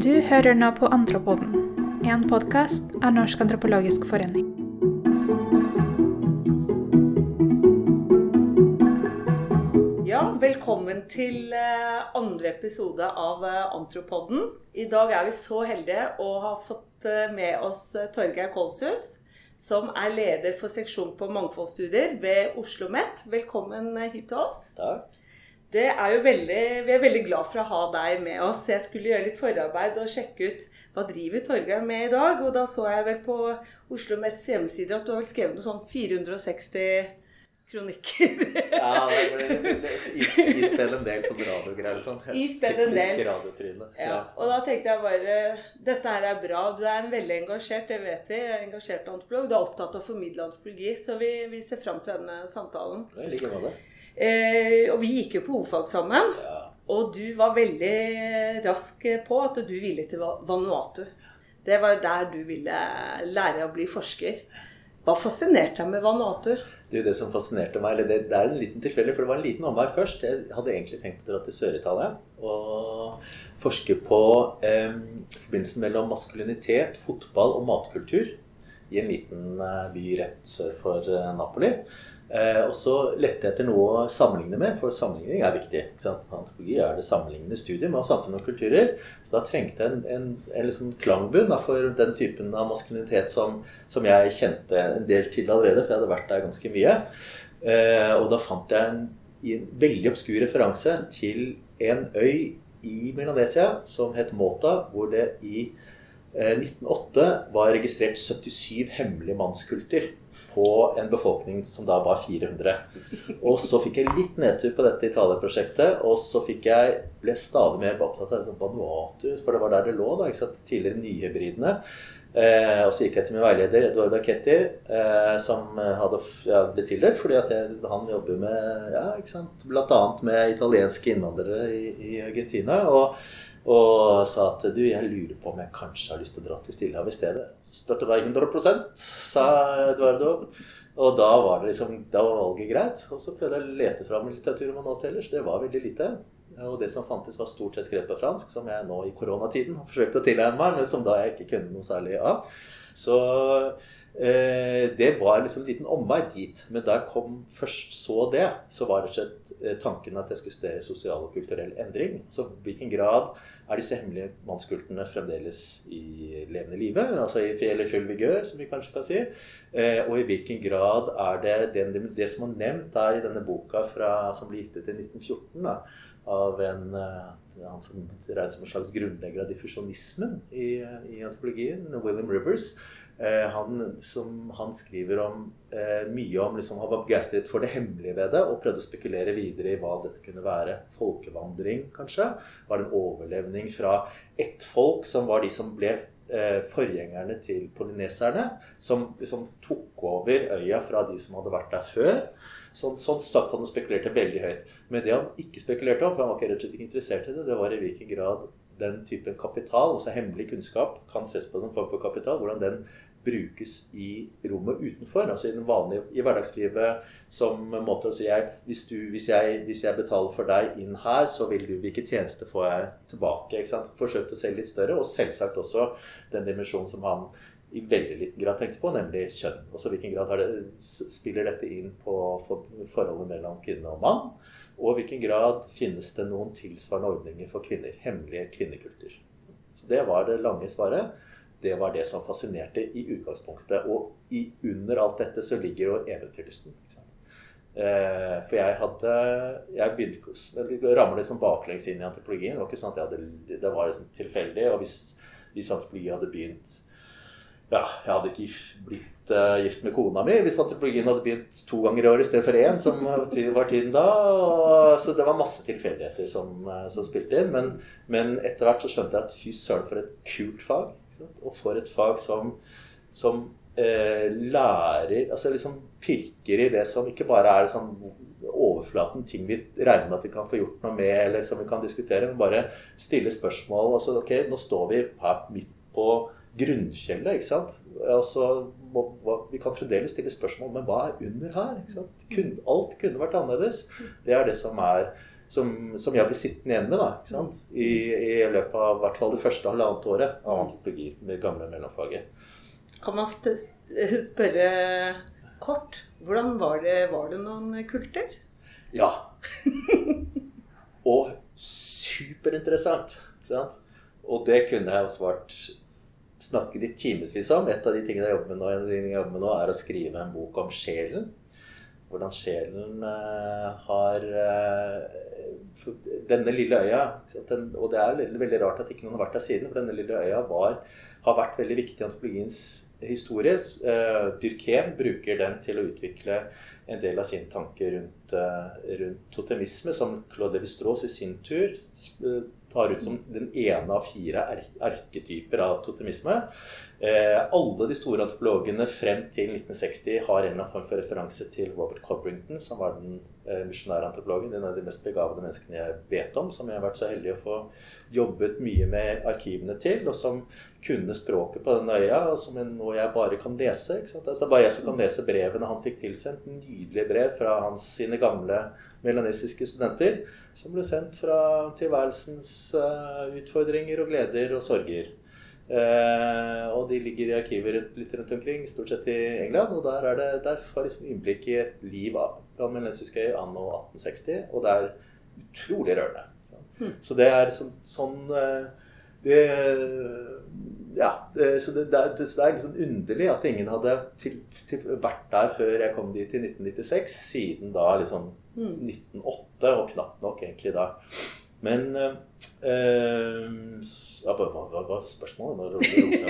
Du hører nå på Antropoden, en podkast av Norsk antropologisk forening. Ja, velkommen til eh, andre episode av Antropoden. I dag er vi så heldige å ha fått eh, med oss eh, Torgeir Kolshus, som er leder for seksjon på mangfoldsstudier ved Oslo OsloMet. Velkommen eh, hit til oss. Takk. Det er jo veldig, vi er veldig glad for å ha deg med oss. Jeg skulle gjøre litt forarbeid og sjekke ut hva driver Torgeir med i dag. Og da så jeg vel på Oslo OsloMets hjemmesider at du har vel skrevet noe sånn 460 kronikker. Ja, det ispedd en del sånne radiogreier og sånn. Typisk radiotryne. Ja, og da tenkte jeg bare Dette her er bra. Du er en veldig engasjert, det vet vi. Engasjert antropolog. Du er opptatt av å formidle antropologi, så vi, vi ser fram til denne samtalen. Det ligger like måte. Eh, og vi gikk jo på hovedfag sammen. Ja. Og du var veldig rask på at du ville til Vanuatu. Det var der du ville lære å bli forsker. Hva fascinerte deg med Vanuatu? Det er det som fascinerte meg, eller det, det er en liten tilfeldig, for det var en liten omvei først. Jeg hadde egentlig tenkt å dra til Sør-Italia og forske på eh, forbindelsen mellom maskulinitet, fotball og matkultur i en liten eh, by rett sør for eh, Napoli. Eh, og så lette jeg etter noe å sammenligne med, for sammenligning er viktig. Antropologi er det sammenlignende studiet med samfunn og kulturer. Så da trengte jeg en, en, en liksom klangbunn for den typen av maskulinitet som, som, jeg kjente en del til allerede, for jeg hadde vært der ganske mye. Eh, og da fant jeg en, en veldig obskur referanse til en øy i Melanesia som het Mota, hvor det i 1908 var registrert 77 hemmelige mannskulter på en befolkning som da var 400. Og så fikk jeg litt nedtur på dette Italia-prosjektet, og så fikk jeg, ble stadig mer opptatt av Banuatu, for det var der det lå, da, ikke sant? tidligere nyhybridene. Eh, og så gikk jeg til min veileder Eduardo Acchetti, eh, som hadde ja, blitt tildelt fordi at jeg, han jobber med ja, ikke sant? bl.a. med italienske innvandrere i, i Argentina. og og sa at du, jeg lurer på om jeg kanskje har lyst til å dra til Stillehavet i stedet. Så støtter deg 100% sa Eduardo. Og da var det liksom, da var valget greit. Og så prøvde jeg å lete fram litteratur om noe ellers. Det var veldig lite. Og det som fantes, var stort sett skrevet på fransk, som jeg nå i koronatiden har forsøkt å tilegne meg, men som da jeg ikke kunne noe særlig av. Så det var liksom en liten omvei dit. Men da jeg kom først så det, så var det slett eh, tanken at jeg skulle studere sosial og kulturell endring. Så i hvilken grad er disse hemmelige mannskultene fremdeles i levende live? Altså i eller full vigør, som vi kanskje kan si. Eh, og i hvilken grad er det det, det som er nevnt der i denne boka fra, som ble gitt ut i 1914 da, av en han som regnes som en slags grunnlegger av diffusjonismen i, i antropologien, William Rivers. Eh, han, som, han skriver om, eh, mye om liksom, Han var begeistret for det hemmelige ved det og prøvde å spekulere videre i hva dette kunne være. Folkevandring, kanskje? Var det en overlevning fra ett folk, som var de som ble eh, forgjengerne til polyneserne? Som som tok over øya fra de som hadde vært der før? Sånn, sånn sagt han spekulerte veldig høyt. Men det han ikke spekulerte om, for han var ikke rett og slett ikke interessert i det, det var i hvilken grad den typen kapital, altså hemmelig kunnskap, kan ses på som form for kapital. Hvordan den brukes i rommet utenfor. Altså i den vanlige, i hverdagslivet som måte å si jeg, hvis, du, hvis, jeg, hvis, jeg, betaler for deg inn her, så vil du hvilke tjenester får jeg tilbake? ikke sant? Forsøkte å se litt større. Og selvsagt også den dimensjonen som han i veldig liten grad tenkte på, nemlig kjønn. Også hvilken grad det, spiller dette inn på for, forholdet mellom kvinne og mann? Og i hvilken grad finnes det noen tilsvarende ordninger for kvinner? Hemmelige kvinnekulter. Så Det var det lange svaret det var det som fascinerte i utgangspunktet. Og i, under alt dette så ligger jo eventyrlysten. Eh, for jeg hadde Jeg begynte å ramle liksom baklengs inn i antropologien. Det var ikke sånn at jeg hadde, det var liksom tilfeldig. Og hvis, hvis antropologi hadde begynt ja, jeg hadde ikke blitt gift med kona mi hvis antropologien hadde begynt to ganger i år i stedet for én, som var tiden da. Og, så det var masse tilfeldigheter som, uh, som, spilte inn. Men, men etter hvert så skjønte jeg at fy søren, for et kult fag. Og for et fag som, som uh, lærer Altså liksom pirker i det som ikke bare er sånn overflaten, ting vi regner med at vi kan få gjort noe med, eller som vi kan diskutere, men bare stille spørsmål. Altså, ok, nå står vi her midt på grunnkjelle. ikke sant? Altså, må, vi kan fremdeles stille spørsmål men hva er under her? ikke sant? Kun, alt kunne vært annerledes. Det er det som er som, som jeg blir sittende igjen med da, ikke sant? I, I løpet av hvert fall det første halvannet året av antropologi med gamle mellomfaget. Kan man spørre kort hvordan var det, var det noen kulter? Ja. Og superinteressant. Ikke sant? Og det kunne jeg ha svart snakket i timevis om. Et av de tingene jeg jobber med nå, en av de jeg jobber med nå er å skrive en bok om sjelen. Hvordan sjelen uh, har uh, Denne lille øya Og det er veldig, rart at ikke noen har vært der siden, for denne lille øya var, har vært veldig viktig i antropologiens historie. Uh, Durkheim bruker den til å utvikle en del av sin tanke rundt, rundt totemisme, som Claude Lévi-Strauss i sin tur tar ut som den ene av fire arketyper av totemisme. Eh, alle de store antropologene frem til 1960 har en eller annen form for referanse til Robert Cobrington, som var den eh, misjonære antropologen. En av de mest begavede menneskene jeg vet om, som jeg har vært så heldig å få jobbet mye med arkivene til, og som kunne språket på den øya, og som nå jeg bare kan lese. Altså, det er bare jeg som kan lese brevene han fikk tilsendt. Nydelige brev fra hans sine gamle melanesiske studenter som ble sendt fra tilværelsens uh, utfordringer og gleder og sorger. Uh, og de ligger i arkiver litt rundt omkring, stort sett i England. Og der, er det, der får liksom innblikk i et liv av melanesiske anno 1860, og det er utrolig rørende. Mm. Så det er sånn, sånn det, ja, det, så det, det, det, er sånn underlig at ingen hadde til, til, vært der før jeg kom dit i 1996, siden da liksom 1908, og knapt nok egentlig da. Men eh, ja, hva, var spørsmålet?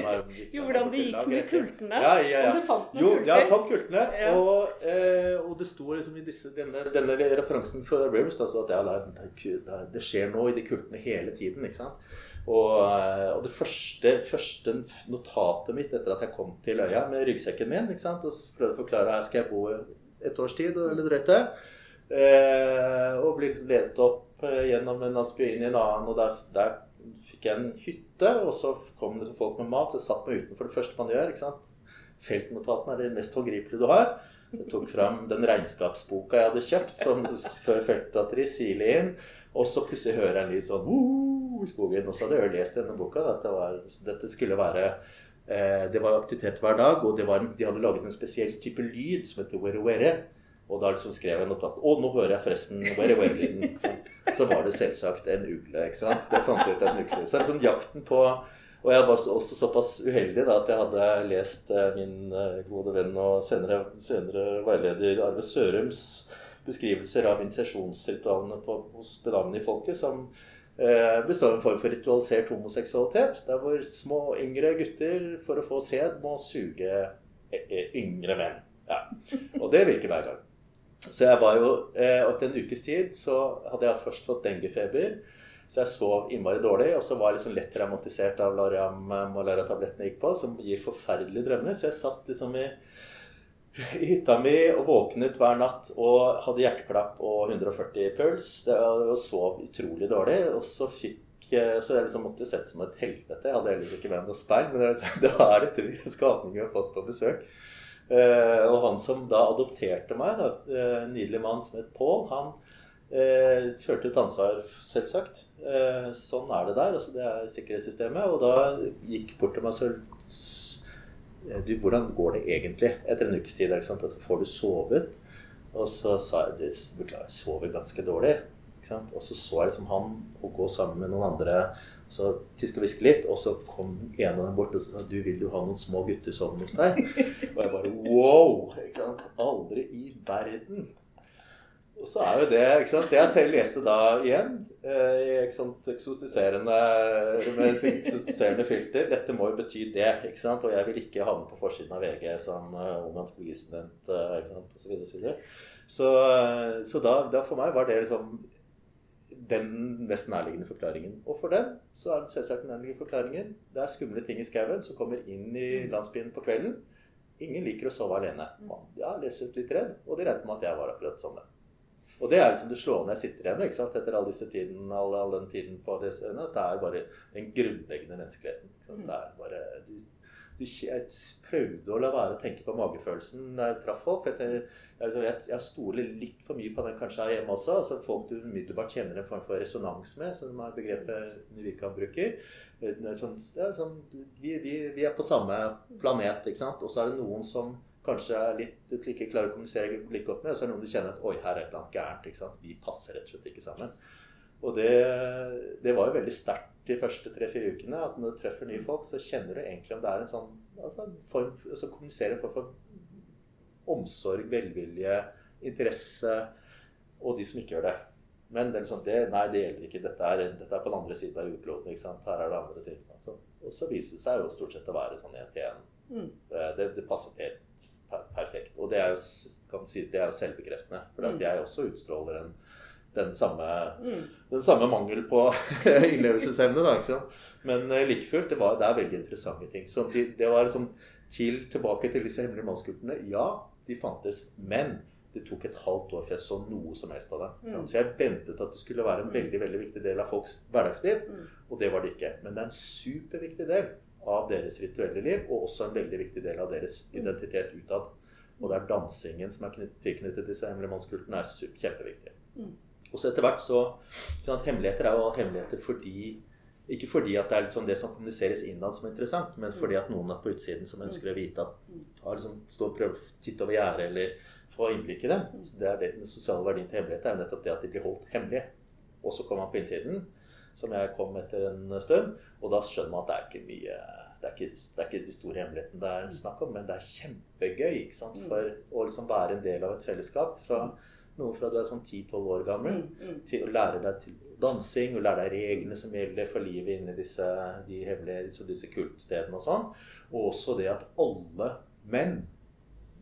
jo, hvordan det gikk med kultene. Ja, ja, ja. Om du fant noen jo, kulter. Ja, jeg fant kultene. Ja. Og, eh, og, det sto liksom i disse, denne, denne referansen for Rivers da, at ja, det, er, det, skjer nå i de kultene hele tiden. ikke sant? Og, eh, og det første, første, notatet mitt etter at jeg kom til øya med ryggsekken min ikke sant? og prøvde å forklare her skal jeg bo et års tid eller drøyt det Eh, og ble ledet opp eh, gjennom en landsby i en annen. Og der, der, fikk jeg en hytte, og så kom det folk med mat. Så jeg satt meg utenfor det første man gjør. ikke sant? Feltnotatene er det mest håndgripelige du har. Jeg tok fram den regnskapsboka jeg hadde kjøpt som før feltdatteri, sile inn. Og så plutselig hører jeg en lyd sånn i skogen. Og så hadde jeg lest denne boka. At det var, dette skulle være eh, Det var aktivitet hver dag, og var, de hadde laget en spesiell type lyd som heter were were. Og da liksom skrev jeg notat Å, nå hører jeg forresten where, where, så, så var det selvsagt en ugle. ikke sant? Det fant jeg ut en uke. Så liksom jakten på Og jeg var også såpass uheldig da at jeg hadde lest eh, min eh, gode venn og senere, senere veileder Arve Sørums beskrivelser av initiasjonsritualene på, hos bedamene i folket, som eh, består av en form for ritualisert homoseksualitet. Der hvor små, yngre gutter for å få sæd må suge yngre menn. Ja. Og det virker hver gang. Så jeg var jo eh, Etter en ukes tid så hadde jeg først fått dengefeber. Så jeg sov innmari dårlig, og så var jeg liksom lett traumatisert av malaria-tablettene jeg gikk på, som gir forferdelige drømmer. Så jeg satt liksom i, i hytta mi og våknet hver natt og hadde hjerteklapp og 140 puls. Det, og sov utrolig dårlig. Og så fikk så jeg liksom måtte sett som et helvete. Jeg hadde ellers ikke med noe speil, men det, var dette skapningen vi har fått på besøk. Eh, og han som da adopterte meg, da, eh, en nydelig mann som het Pål, han eh, følte et ansvar, selvsagt. Eh, sånn er det der. altså Det er sikkerhetssystemet. Og da gikk bort til meg så du, Hvordan går det egentlig etter en ukes tid? Ikke sant? Får du sovet? Og så sa jeg beklager, jeg sover ganske dårlig. Og så så jeg liksom han å gå sammen med noen andre så tiska hviske litt, og så kom en av dem bort og sa du vil jo ha noen små gutter sovende hos deg. Og jeg bare wow! ikke sant? Aldri i verden. Og så er jo det ikke sant? Jeg leste da igjen ikke i eksotiserende, med eksotiserende filter. Dette må jo bety det. ikke sant? Og jeg vil ikke havne på forsiden av VG som uh, ung antropologistudent ikke sant? osv. Så, videre, så, så, så da, da for meg var det liksom den mest nærliggende forklaringen. Og for dem så er det selvsagt den nærliggende forklaringen. Det er skumle ting i skauen som kommer inn i mm. landsbyen på kvelden. Ingen liker å sove alene. Mm. Ja, leser litt redd, og de regnet med at jeg var akkurat sånn. Og det er liksom det slående jeg sitter igjen med etter all, tiden, all, all den tiden på det at det er bare den grunnleggende menneskeligheten. Mm. Det er bare, du, Jeg prøvde å la være å tenke på magefølelsen når jeg traff folk. for jeg, jeg, jeg, jeg stoler litt for mye på den kanskje her hjemme også. altså Folk du umiddelbart kjenner en form for resonans med, som er begrepet Nyvikan bruker. Sånn, sånn, vi, vi, vi, er på samme planet, ikke sant. Og så er det noen som kanskje er litt, du ikke klarer å kommunisere like godt med, og så er det noen du kjenner at oi, her er et eller annet gærent. ikke sant? Vi passer rett og slett ikke sammen. Og det, det var jo veldig sterkt de første tre-fire ukene. At når du treffer nye folk, så kjenner du egentlig om det er en sånn altså en form, altså Kommuniserer en form for omsorg, velvilje, interesse, og de som ikke gjør det. Men det er liksom det, nei, det gjelder ikke. Dette er, dette er på den andre siden av jordkloden. ikke sant? Her er det andre ting. Altså, og så viser det seg jo stort sett å være sånn én til én. Mm. Det, det, passet helt perfekt. Og det er jo, kan si, det er jo selvbekreftende. For mm. jeg også utstråler en, den, samme, mm. den samme mangel på innlevelsesevne. da, ikke sant? Men uh, like fullt, det, det er veldig interessante ting. Så det, det var liksom til, tilbake til disse hemmelige mannskultene. Ja, de fantes. Men det tok et halvt år før jeg så noe som helst av det. Mm. Så jeg ventet at det skulle være en mm. veldig veldig viktig del av folks hverdagsliv, mm. og det var det ikke. Men det er en superviktig del av deres rituelle liv, og også en veldig viktig del av deres mm. identitet utad. Og det er dansingen som er tilknyttet disse hemmelige mannskultene, er kjempeviktig. Mm. Og så etter hvert så sånn at Hemmeligheter er jo hemmeligheter fordi ikke fordi at det er liksom det som kommuniseres innad som er interessant, men fordi at noen er på utsiden som ønsker å vite at har liksom, stå og prøve å titte over gjerdet eller få innblikk i det. Så det er det, Den sosiale verdien til hemmeligheter er nettopp det at de blir holdt hemmelige. Og så kommer man på innsiden, som jeg kom etter en stund, og da skjønner man at det er ikke mye det er ikke, det er ikke de store hemmelighetene det er snakk om, men det er kjempegøy ikke sant? For å liksom være en del av et fellesskap. fra noe fra du er sånn 10-12 år gammel, mm, mm. til å lære deg til dansing og lære deg reglene som gjelder for livet inni disse, de hemmelige, disse, disse kultstedene og sånn. Og også det at alle menn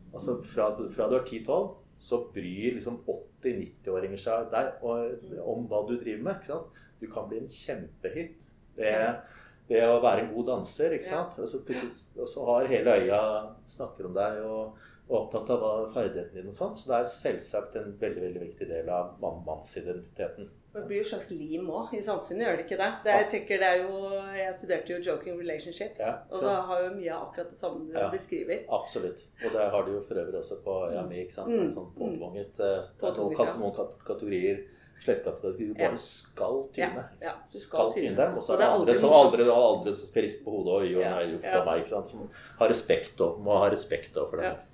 Altså fra, fra du er 10-12, så bryr liksom 80-90-åringer seg deg om hva du driver med. ikke sant? Du kan bli en kjempehit Det er det å være en god danser. ikke sant? Altså, og så har hele øya snakker om deg og, og opptatt av ferdighetene dine og sånn. Så det er selvsagt en veldig veldig viktig del av mannsidentiteten. Det blir jo slags lim òg i samfunnet, gjør det ikke det? det jeg tenker det er jo, jeg studerte jo 'joking relationships', ja, og da har jo mye av akkurat det samme du ja, beskriver. Absolutt. Og det har du jo for øvrig også på Yami. ikke sant? Mm. Sånn påtvunget. Mm. Noen kategorier du bare skal tyne. Ja, du skal, skal tyne dem. Og så er det andre som aldri, aldri skal riste på hodet og ja, nei, uff a meg. ikke sant? Som har respekt og må ha respekt overfor dem.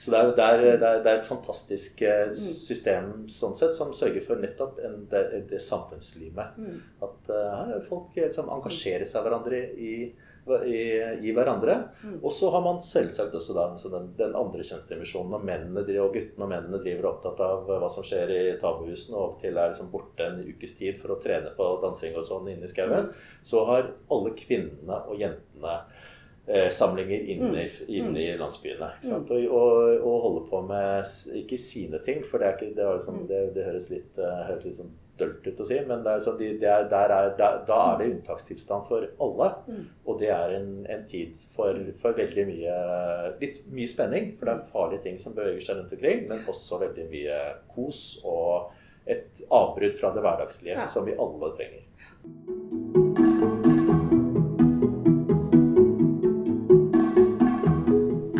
Så det er, det, er, det, er, det er, et fantastisk eh, mm. system sånn sett, som sørger for nettopp en, det, samfunnslivet. Mm. At uh, folk liksom engasjerer seg hverandre i, i, i hverandre. Mm. Og så har man selvsagt også da, den, den, andre kjønnsdimensjonen. Og mennene og guttene og mennene driver opptatt av hva som skjer i tabuhusene, og til er liksom borte en ukes tid for å trene på dansing og sånn inne i skauen. Mm. Så har alle kvinnene og jentene Eh, samlinger inne, mm. inne i landsbyene. Mm. Og, og, og, holder på med ikke sine ting, for det, er ikke, det, liksom, det, det høres litt, uh, høres litt sånn dølt ut å si, men er de, er, der er, der, da er det unntakstilstand for alle. Og det er en, en tid for, for, veldig mye litt mye spenning, for det er farlige ting som beveger seg rundt omkring, men også veldig mye kos og et avbrudd fra det hverdagslige ja. som vi alle trenger.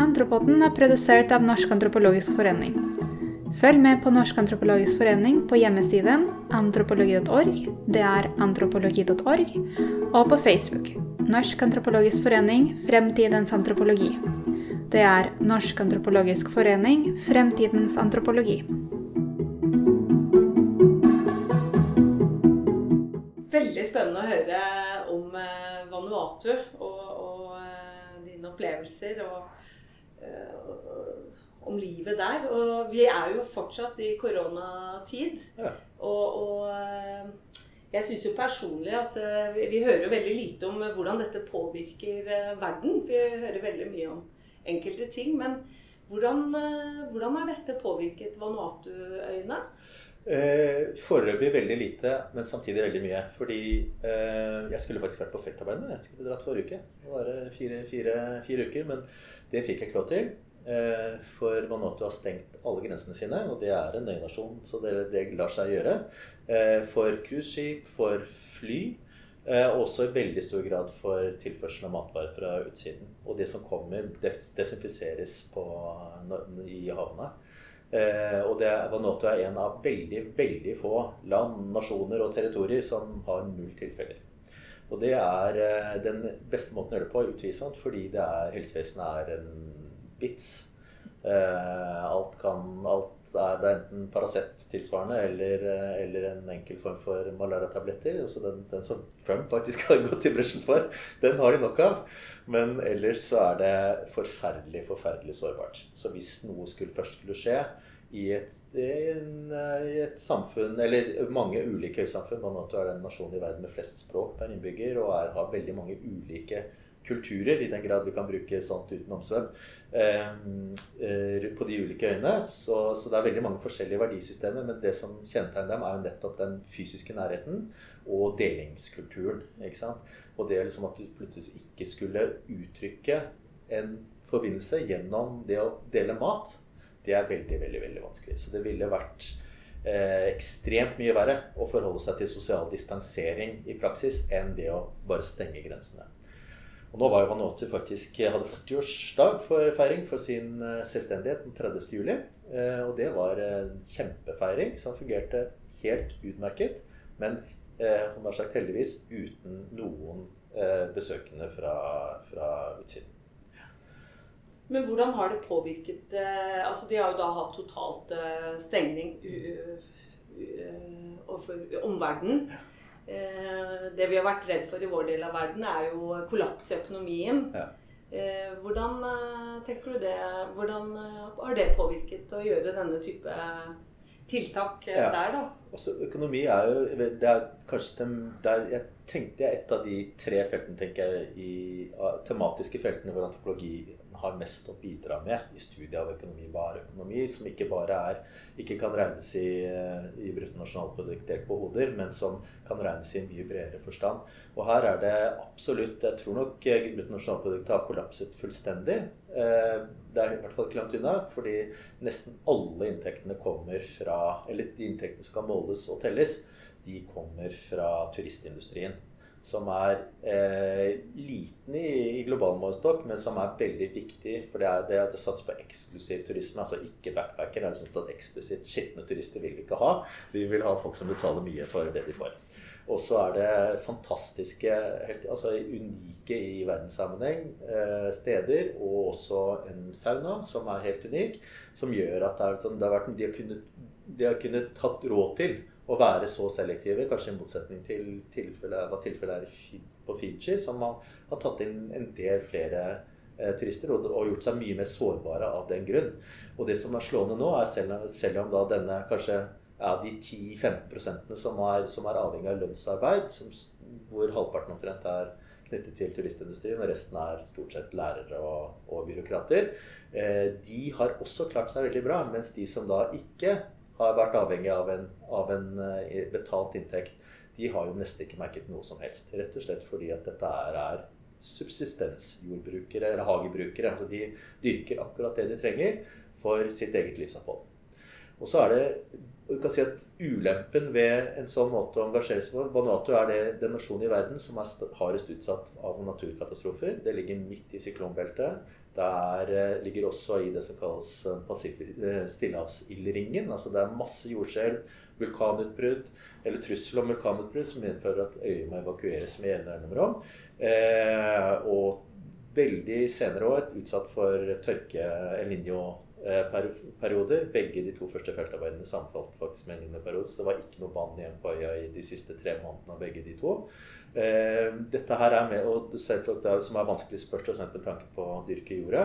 Antropoden er produsert av Norsk antropologisk forening. Følg med på Norsk antropologisk forening på hjemmesiden antropologi.org, det er antropologi.org, og på Facebook. Norsk antropologisk forening Fremtidens antropologi. Det er Norsk antropologisk forening Fremtidens antropologi. Veldig spennende å høre om eh, Vanuatu og, og eh, dine opplevelser. og om livet der. Og vi er jo fortsatt i koronatid. Ja. Og, og, eh, jeg syns jo personlig at eh, vi, vi, hører jo veldig lite om hvordan dette påvirker verden. Vi hører veldig mye om enkelte ting. Men hvordan, hvordan har dette påvirket Vanuatu-øyene? Eh, Foreløpig veldig lite, men samtidig veldig mye. Fordi eh, jeg skulle faktisk vært på feltarbeid. Jeg skulle dratt forrige uke. Det var fire, fire, fire uker. Men det fikk jeg ikke lov til. Eh, for Vanuatu har stengt alle grensene sine, og det er en øynasjon, så det, det lar seg gjøre. Eh, for cruiseskip, for fly. og også i veldig stor grad for tilførsel av matvarer fra utsiden. Og det som kommer, desinfiseres på, i havene. Eh, og det, Vanuatu er en av veldig, veldig få land, nasjoner og territorier som har null tilfeller. Og det er eh, den beste måten å gjøre det på, utvilsomt, fordi det er, helsevesenet er en vits. Eh, alt kan alt er det enten Paracet-tilsvarende eller, eh, eller, en enkel form for malariatabletter. Altså den, den, som Trump faktisk har gått i bresjen for, den har de nok av. Men ellers så er det forferdelig, forferdelig sårbart. Så hvis noe skulle først skulle skje, i et, en, i et, samfunn, eller mange ulike øysamfunn. Vanuatu er den nasjonen i verden med flest språk per innbygger og er, har veldig mange ulike kulturer, i den grad vi kan bruke sånt uten omsvøm, eh, eh, på de ulike øyene. Så, så, det er veldig mange forskjellige verdisystemer, men det som kjennetegner dem, er jo nettopp den fysiske nærheten og delingskulturen. ikke sant? Og det er liksom at du plutselig ikke skulle uttrykke en forbindelse gjennom det å dele mat det er veldig, veldig, veldig vanskelig. Så det ville vært eh, ekstremt mye verre å forholde seg til sosial distansering i praksis enn det å bare stenge grensene. Og nå var jo Vanuatu faktisk hadde 40-årsdag for feiring for sin eh, selvstendighet den 30. juli. Eh, og det var en kjempefeiring som fungerte helt utmerket. Men eh, sagt, heldigvis uten noen eh, besøkende fra, fra utsiden. Men hvordan har det påvirket eh, altså De har jo da hatt totalt eh, stengning overfor omverdenen. Eh, det vi har vært redd for i vår del av verden, er jo kollaps i økonomien. Ja. Hvordan tenker du det? Hvordan har det påvirket å gjøre denne type tiltak ja. der, da? Også altså, økonomi er jo det er kanskje den, der Jeg tenkte jeg et av de tre feltene tenker jeg, i tematiske feltene hvor antropologi har mest å bidra med i studiet av økonomi. Vareøkonomi, som ikke bare er, ikke kan regnes i, eh, i bruttonasjonalprodukt delt på hoder, men som kan regnes i en mye bredere forstand. Og her er det absolutt Jeg tror nok bruttonasjonalproduktet har kollapset fullstendig. Eh, det er i hvert fall ikke langt unna, fordi nesten alle inntektene kommer fra Eller de inntektene som kan måles og telles, de kommer fra turistindustrien som er eh, liten i, i global målestokk, men som er veldig viktig. For det er det at det satser på eksklusiv turisme, altså ikke backpacker. Det er sånn at Eksplisitt skitne turister vil vi ikke ha. Vi vil ha folk som betaler mye for det de får. Og så er det fantastiske, helt, altså unike i verdenssammenheng eh, steder, og også en fauna som er helt unik, som gjør at det, er, sånn, det har vært, de, har kunnet, de har kunnet tatt råd til å være så selektive, kanskje i motsetning til tilfelle, hva tilfellet er på Fiji, som har tatt inn en del flere eh, turister og, og, gjort seg mye mer sårbare av den grunn. Og det som er slående nå, er selv, selv om da denne kanskje ja, de 10-15% som, som er avhengig av lønnsarbeid, som, hvor halvparten omtrent er knyttet til turistindustrien, og resten er stort sett lærere og, og byråkrater, eh, de har også klart seg veldig bra. Mens de som da ikke har vært avhengig av en, av en eh, betalt inntekt, de har jo nesten ikke merket noe som helst. Rett og slett fordi at dette er, er subsistensjordbrukere eller hagebrukere. Altså de dyrker akkurat det de trenger for sitt eget livsopphold. Og så er det du kan si at Ulempen ved en sånn måte å engasjere seg på Vanuatu er det, den nasjonen i verden som er hardest utsatt av naturkatastrofer. Det ligger midt i syklonbeltet. Det er, ligger også i det som kalles eh, eh, stillehavsildringen. Altså det er masse jordskjelv, vulkanutbrudd eller trussel om vulkanutbrudd som medfører at øyer må evakueres med jevne mellomrom. Eh, og veldig senere år utsatt for tørke, El Niño Eh, perioder. Begge de to første feltarbeidene samfalt faktisk med en lignende periode. Så det var ikke noe vann igjen på øya i de siste tre månedene av begge de to. Eh, dette her er med, og selvfølgelig det som er vanskelig spørs med tanke på å dyrke jorda.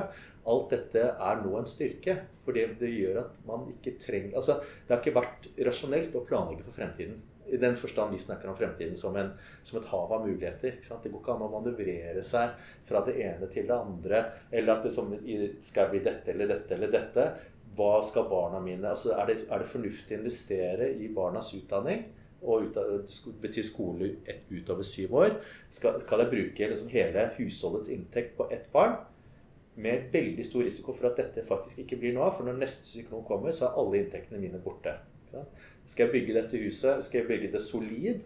Alt dette er nå en styrke. For det gjør at man ikke trenger Altså, det har ikke vært rasjonelt å planlegge for fremtiden. I den forstand vi snakker om fremtiden som, en, som et hav av muligheter. Det går ikke an å manøvrere seg fra det ene til det andre. Eller at det som, skal bli dette eller dette eller dette. Hva skal barna mine altså er, det, er det fornuftig å investere i barnas utdanning? Og ut, betyr skole et, utover syv år. Skal, skal jeg bruke liksom hele husholdets inntekt på ett barn? Med veldig stor risiko for at dette faktisk ikke blir noe av. For når neste syklon kommer, så er alle inntektene mine borte. Skal jeg bygge dette huset, skal jeg bygge det solid,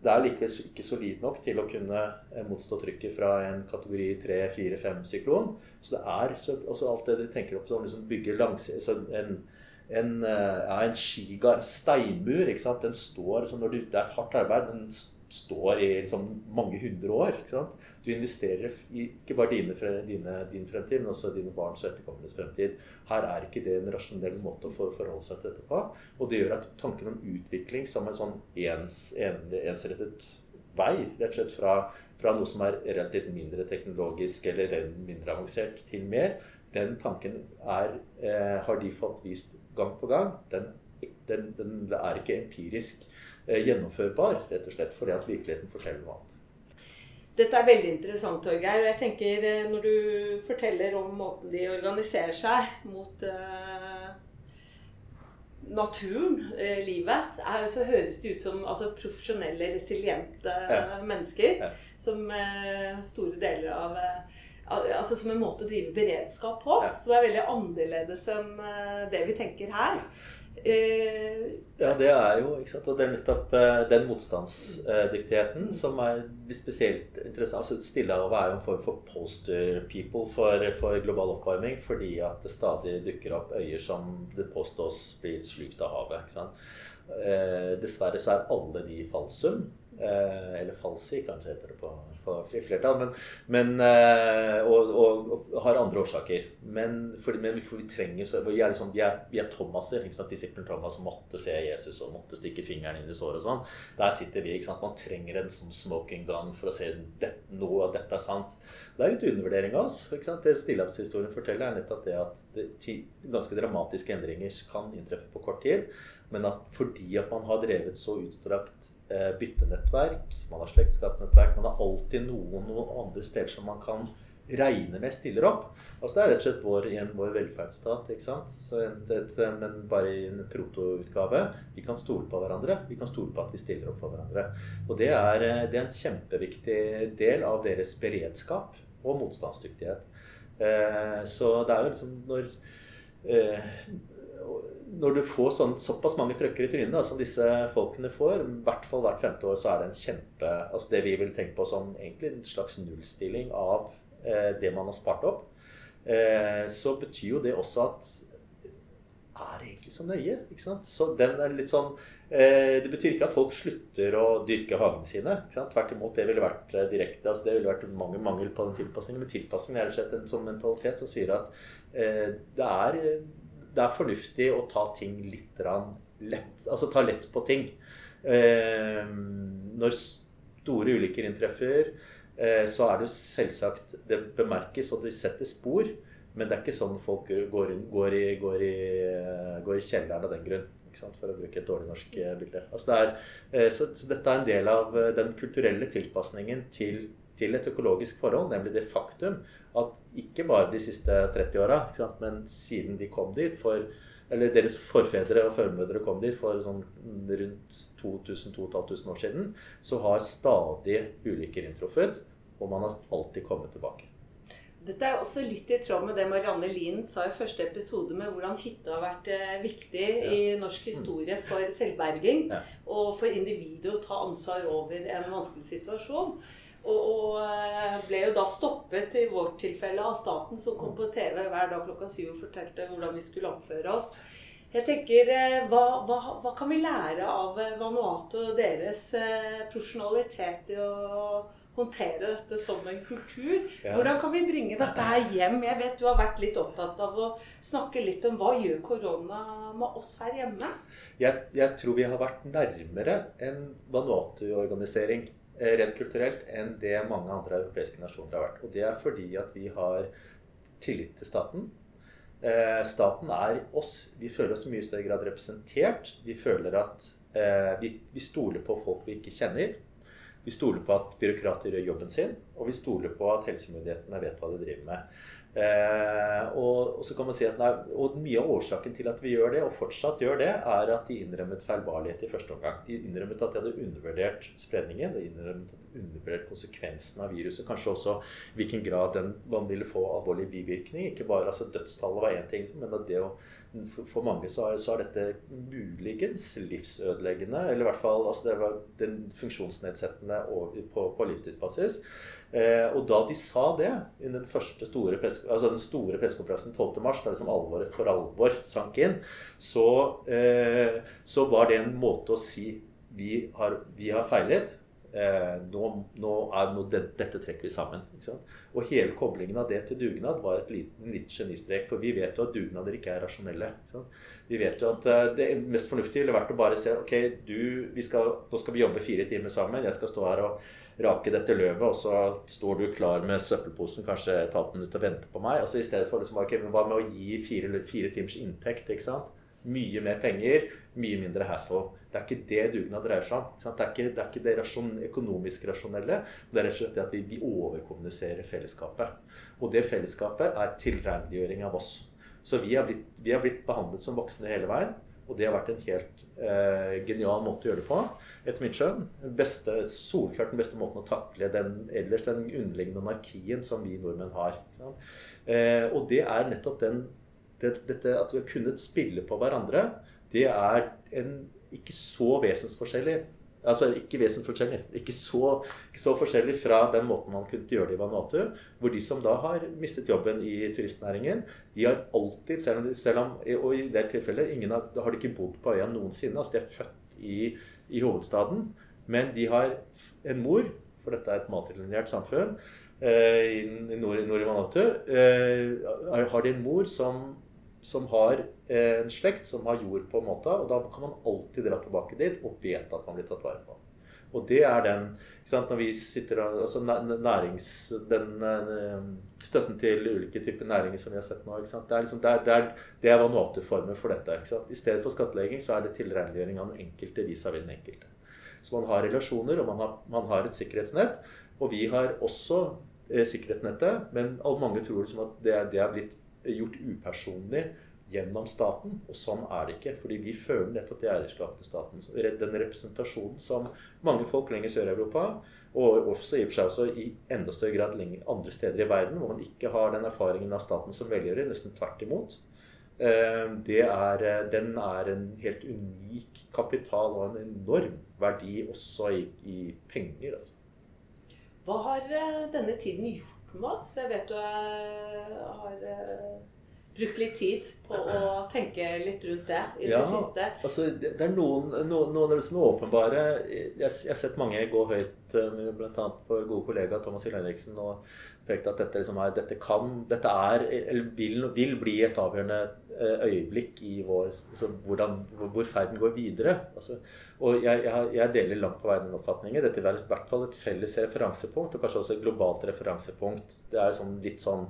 det er likevel ikke solid nok til å kunne eh, motstå trykket fra en kategori 3-4-5-syklon. Så det er så, også alt det dere tenker opp som liksom bygge langs, en, en, eh, ja, en skigard, steinmur. ikke sant? Den står, som du, Det er et hardt arbeid, men står i liksom mange hundre år. Du investerer i ikke bare dine, dine, din fremtid, men også dine barns og etterkommeres fremtid. Her er ikke det en rasjonell måte å forholde seg til dette på. Og det gjør at tanken om utvikling som en sånn ens, en, ensrettet vei, rett og slett fra, fra, noe som er relativt mindre teknologisk eller mindre avansert, til mer, den tanken er, eh, har de fått vist gang på gang. Den, den, den er ikke empirisk eh, gjennomførbar, rett og slett fordi at virkeligheten forteller noe annet. Dette er veldig interessant, Torgeir. jeg tenker eh, Når du forteller om måten de organiserer seg mot uh, naturen, uh, livet, så, så, høres det ut som altså, profesjonelle, resiliente ja. mennesker. Ja. Som uh, store deler av Altså som en måte å drive beredskap på. Ja. Som er veldig annerledes enn det vi tenker her. Eh, ja, det er jo ikke sant? Og det er nettopp eh, den motstandsdyktigheten som er spesielt interessant. Altså Stillehavet er jo en form for poster people for, for, global oppvarming fordi at det stadig dukker opp øyer som det påstås blir slukt av havet. ikke sant? Eh, dessverre så er alle de falsum. Eh, eller falsi, kanskje heter det på, på flertall. Men, men eh, og, og, og, har andre årsaker. Men, for, men for vi, trenger så, vi, er liksom, er, er Thomaser. Disiplen Thomas måtte se Jesus og måtte stikke fingeren inn i såret sånn. Der sitter vi. Man trenger en sånn smoking gun for å se det, noe av dette er sant. Det er litt undervurdering av oss. Det Stillehavshistorien forteller, er nettopp det at det, ganske dramatiske endringer kan inntreffe på kort tid. Men at fordi at man har drevet så utstrakt byttenettverk, man har slektskapsnettverk. Man har alltid noen, noen andre steder som man kan regne med stiller opp. Altså Det er rett og slett vår, igjen vår velferdsstat, ikke sant? Et, et, men bare i en protoutgave. Vi kan stole på hverandre. Vi kan stole på at vi stiller opp for hverandre. Og det er, eh, det er en kjempeviktig del av deres beredskap og motstandsdyktighet. Eh, så det er jo liksom når eh, når du får sånn, såpass mange trøkker i trynet som disse folkene får, i hvert fall hvert femte år, så er det en kjempe altså Det vi vil tenke på som egentlig en slags nullstilling av eh, det man har spart opp, eh, så betyr jo det også at er egentlig så nøye? ikke sant? Så den er litt sånn eh, Det betyr ikke at folk slutter å dyrke hagene sine. ikke sant? Tvert imot, det ville vært eh, direkte altså Det ville vært mangel, mangel på den tilpasningen. Men tilpasning er rett og slett en sånn mentalitet som sier at eh, det er det er fornuftig å ta ting litt lett Altså ta lett på ting. Eh, når store ulykker inntreffer, eh, så er det jo selvsagt Det bemerkes, og det setter spor. Men det er ikke sånn folk går, går, i, går, i, går i, kjelleren av den grunn. For å bruke et dårlig norsk eh, bilde. Altså det er, så, så, dette er en del av den kulturelle tilpasningen til til et økologisk forhold, nemlig det faktum at ikke bare de siste 30 åra, men siden de kom dit for eller deres forfedre og formødre kom dit for sånn rundt 2000-2500 år siden, så har stadig ulykker inntruffet, og man har alltid kommet tilbake. Dette er også litt i tråd med det Marianne Lien sa i første episode, med hvordan hytta har vært eh, viktig ja. i norsk historie for selvberging. Ja. Og for individet å ta ansvar over en vanskelig situasjon. Og, og, eh, ble jo da stoppet i vårt tilfelle av staten, som kom på TV hver dag klokka syv og fortalte hvordan vi skulle oppføre oss. Jeg tenker, eh, hva, hva, hva kan vi lære av eh, Vanuatu og deres profesjonalitet i å håndtere dette som en kultur? Hvordan kan vi bringe dette her hjem? Jeg vet du har vært litt opptatt av å snakke litt om hva gjør korona med oss her hjemme? Jeg, jeg tror vi har vært nærmere en Vanuatu-organisering rent kulturelt enn det mange andre europeiske nasjoner har vært. Og det er fordi at vi har tillit til staten. Eh, staten er oss. Vi føler oss i mye større grad representert. Vi føler at eh, vi, vi stoler på folk vi ikke kjenner. Vi stoler på at byråkrater gjør jobben sin, og vi stoler på at helsemyndighetene vet hva de driver med. Eh, og, og, så kan man si at nei, og Mye av årsaken til at vi gjør det, og fortsatt gjør det, er at de innrømmet feilbarlighet i første omgang. De innrømmet at de hadde undervurdert spredningen, de innrømmet at de undervurdert konsekvensen av viruset. Kanskje også hvilken grad den, man ville få alvorlig bivirkning. Ikke bare, altså Dødstallet var én ting, men at det å For, mange så er, så er, dette muligens livsødeleggende. Eller i hvert fall altså det var den funksjonsnedsettende på, på livstidsbasis. Eh, og da de sa det i den første store, altså den store pressekonferansen 12.3, da liksom alvoret for alvor sank inn, så, eh, så var det en måte å si vi har, vi har feilet. Eh, nå, nå, er, nå det, dette trekker vi sammen. Og hele koblingen av det til dugnad var et liten, litt genistrek. For vi vet jo at dugnader ikke er rasjonelle. Vi vet jo at det mest fornuftige ville vært å bare se ok, du, skal, nå skal vi jobbe fire timer sammen. Jeg skal stå her og rake dette løvet, og så står du klar med søppelposen kanskje et halvt minutt og venter på meg. Altså I stedet for liksom, okay, hva med å gi fire, fire timers inntekt? ikke sant? Mye mer penger, mye mindre hassle. Det er ikke det dugnad dreier seg om. Det er ikke det, er ikke det rasjon, økonomisk rasjonelle. Det er rett og slett det at vi, vi overkommuniserer fellesskapet. Og det fellesskapet er tilregneliggjøring av oss. Så vi har, blitt, vi har blitt behandlet som voksne hele veien. Og det har vært en helt eh, genial måte å gjøre det på, etter mitt skjønn. Beste, solklart den beste måten å takle den ellers den underliggende anarkien som vi nordmenn har. Eh, og det er nettopp den det, dette at vi har kunnet spille på hverandre, det er en ikke så vesensforskjellig Altså ikke vesensforskjellig, ikke så, ikke så forskjellig fra den måten man kunne gjøre det i Vanuatu. Hvor de som da har mistet jobben i turistnæringen, de har alltid, selv om, selv om og i det tilfellet ingen har, har de ikke bodd på øya noensinne. altså De er født i, i hovedstaden, men de har en mor, for dette er et matrelinjert samfunn eh, i nord, nord i Vanuatu, eh, har de en mor som som har eh, en slekt som har jord på Måta, og da kan man alltid dra tilbake dit og vite at man blir tatt vare på. Og det er den sant, Når vi sitter altså nærings, den eh, støtten til ulike typer næringer som vi har sett nå Det er, liksom, det er, det er, det er Vanuatu-formen for dette. I stedet for skattlegging så er det tilregneliggjøring av den enkelte vis-à-vis den enkelte. Så man har relasjoner, og man har, man har et sikkerhetsnett. Og vi har også eh, sikkerhetsnettet, men mange tror liksom at det, det er blitt gjort upersonlig gjennom staten. Og sånn er det ikke. fordi vi føler nettopp det eierskapet til staten. Den representasjonen som mange folk lenger sør i Europa, og også i for seg også i enda større grad andre steder i verden, hvor man ikke har den erfaringen av staten som velgjører, nesten tvert imot. Eh, er, den er en helt unik kapital og en enorm verdi også i, i penger. Altså. Hva har eh, denne tiden gjort med oss. Jeg vet du har eh, brukt litt tid på å tenke litt rundt det i ja, det siste. Altså, det er noen, noen, noen av de åpenbare jeg, jeg, har sett mange gå høyt, eh, bl.a. vår gode kollega Thomas Hill Henriksen, og pekte at dette, liksom er, dette, kan, dette er, eller vil, vil bli et avgjørende eh, øyeblikk i vår, altså hvordan, hvor ferden går videre. Altså, og jeg, jeg, jeg, deler langt på vei den oppfatningen. Dette er i hvert fall et felles referansepunkt, og kanskje også et globalt referansepunkt. Det er sånn, litt sånn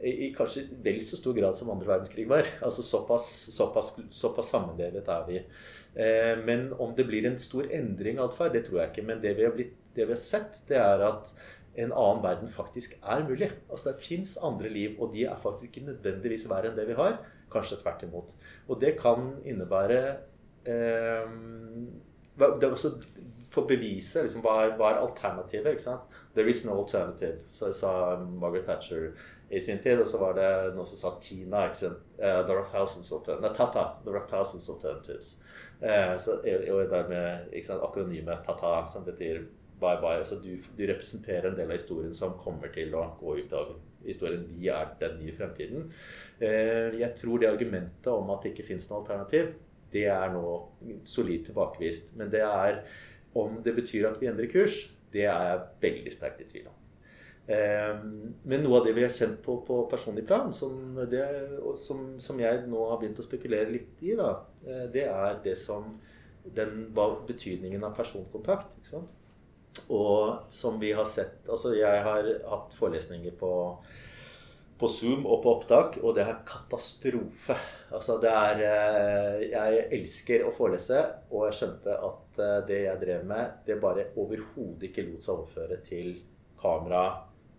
i, kanskje vel så stor grad som andre verdenskrig var. Altså Såpass, såpass, såpass sammenvevet er vi. Eh, men om det blir en stor endring av atferd, det tror jeg ikke. Men det vi, blitt, det vi har sett, det er at en annen verden faktisk er mulig. Altså Det fins andre liv, og de er faktisk ikke nødvendigvis verre enn det vi har. Kanskje tvert imot. Og det kan innebære eh, det, også, For å bevise liksom, hva, er, hva er alternativet. ikke sant? There is no alternative, så sa Margaret Thatcher i sin tid. Og så var det noen som sa Tina. ikke sant? Uh, there are thousands alternatives. Nei, Tata. There are thousands alternatives. Uh, og dermed ikke sant, akronymet Tata, som betyr bye bye. Altså du, du, representerer en del av historien som kommer til å gå ut av historien. Vi er den nye fremtiden. Uh, jeg tror det argumentet om at det ikke fins noe alternativ, det er nå solid tilbakevist. Men det er om det betyr at vi endrer kurs, det er jeg veldig sterkt i tvil om. Ehm, men noe av det vi har kjent på på personlig plan, som, det, som, som, jeg nå har begynt å spekulere litt i, da, eh, det er det som den, betydningen av personkontakt. Og som vi har sett Altså, jeg har hatt forelesninger på, på Zoom og på opptak, og det er katastrofe. Altså, det er eh, Jeg elsker å forelese, og jeg skjønte at eh, det jeg drev med, det bare overhodet ikke lot seg overføre til kamera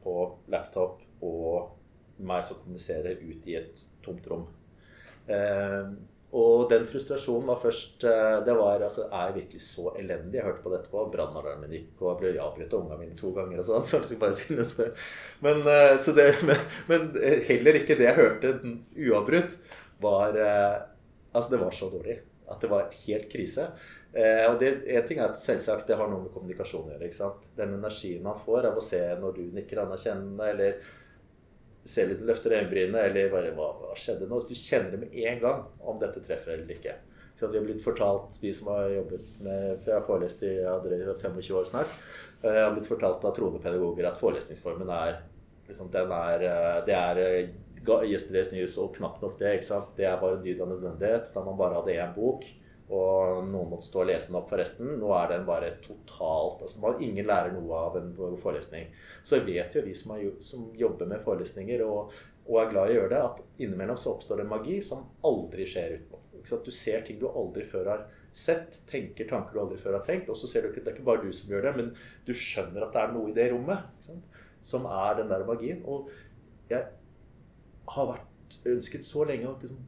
på laptop og meg som kommuniserer ut i et tomt rom. Eh, og den frustrasjonen var først eh, Det var altså, Er jeg virkelig så elendig? Jeg hørte på det etterpå. Brannalarmen gikk, og jeg ble avbrutt av ungene mine to ganger. og sånn, så jeg bare skulle Men, så det, men, men, heller ikke det jeg hørte uavbrutt. var eh, Altså, det var så dårlig at det var helt krise. Eh, og det, en ting er at selvsagt det har noe med kommunikasjon å gjøre. ikke sant? Den energien man får av å se når du nikker anerkjennende, eller ser du løfter øyenbrynene, eller bare hva, hva, skjedde nå? Du kjenner det med en gang om dette treffer eller ikke. Så vi har blitt fortalt, vi som har jobbet med For jeg har forelest i ja, 25 år snart. Jeg eh, har blitt fortalt av troende pedagoger at forelesningsformen er liksom, er, eh, Det er Yesterday's News og knapt nok det. ikke sant? Det er bare en dyd av nødvendighet. Da man bare hadde én bok, og noen måtte stå og lese den opp for resten. Nå er den bare totalt altså man, Ingen lærer noe av en forelesning. Så vet jo vi som, har, som jobber med forelesninger og, og, er glad i å gjøre det, at innimellom så oppstår det magi som aldri skjer utenom. Du ser ting du aldri før har sett, tenker tanker du aldri før har tenkt, og så ser du ikke det er ikke bare du som gjør det, men du skjønner at det er noe i det rommet som er den der magien. Og jeg har vært ønsket så lenge å liksom,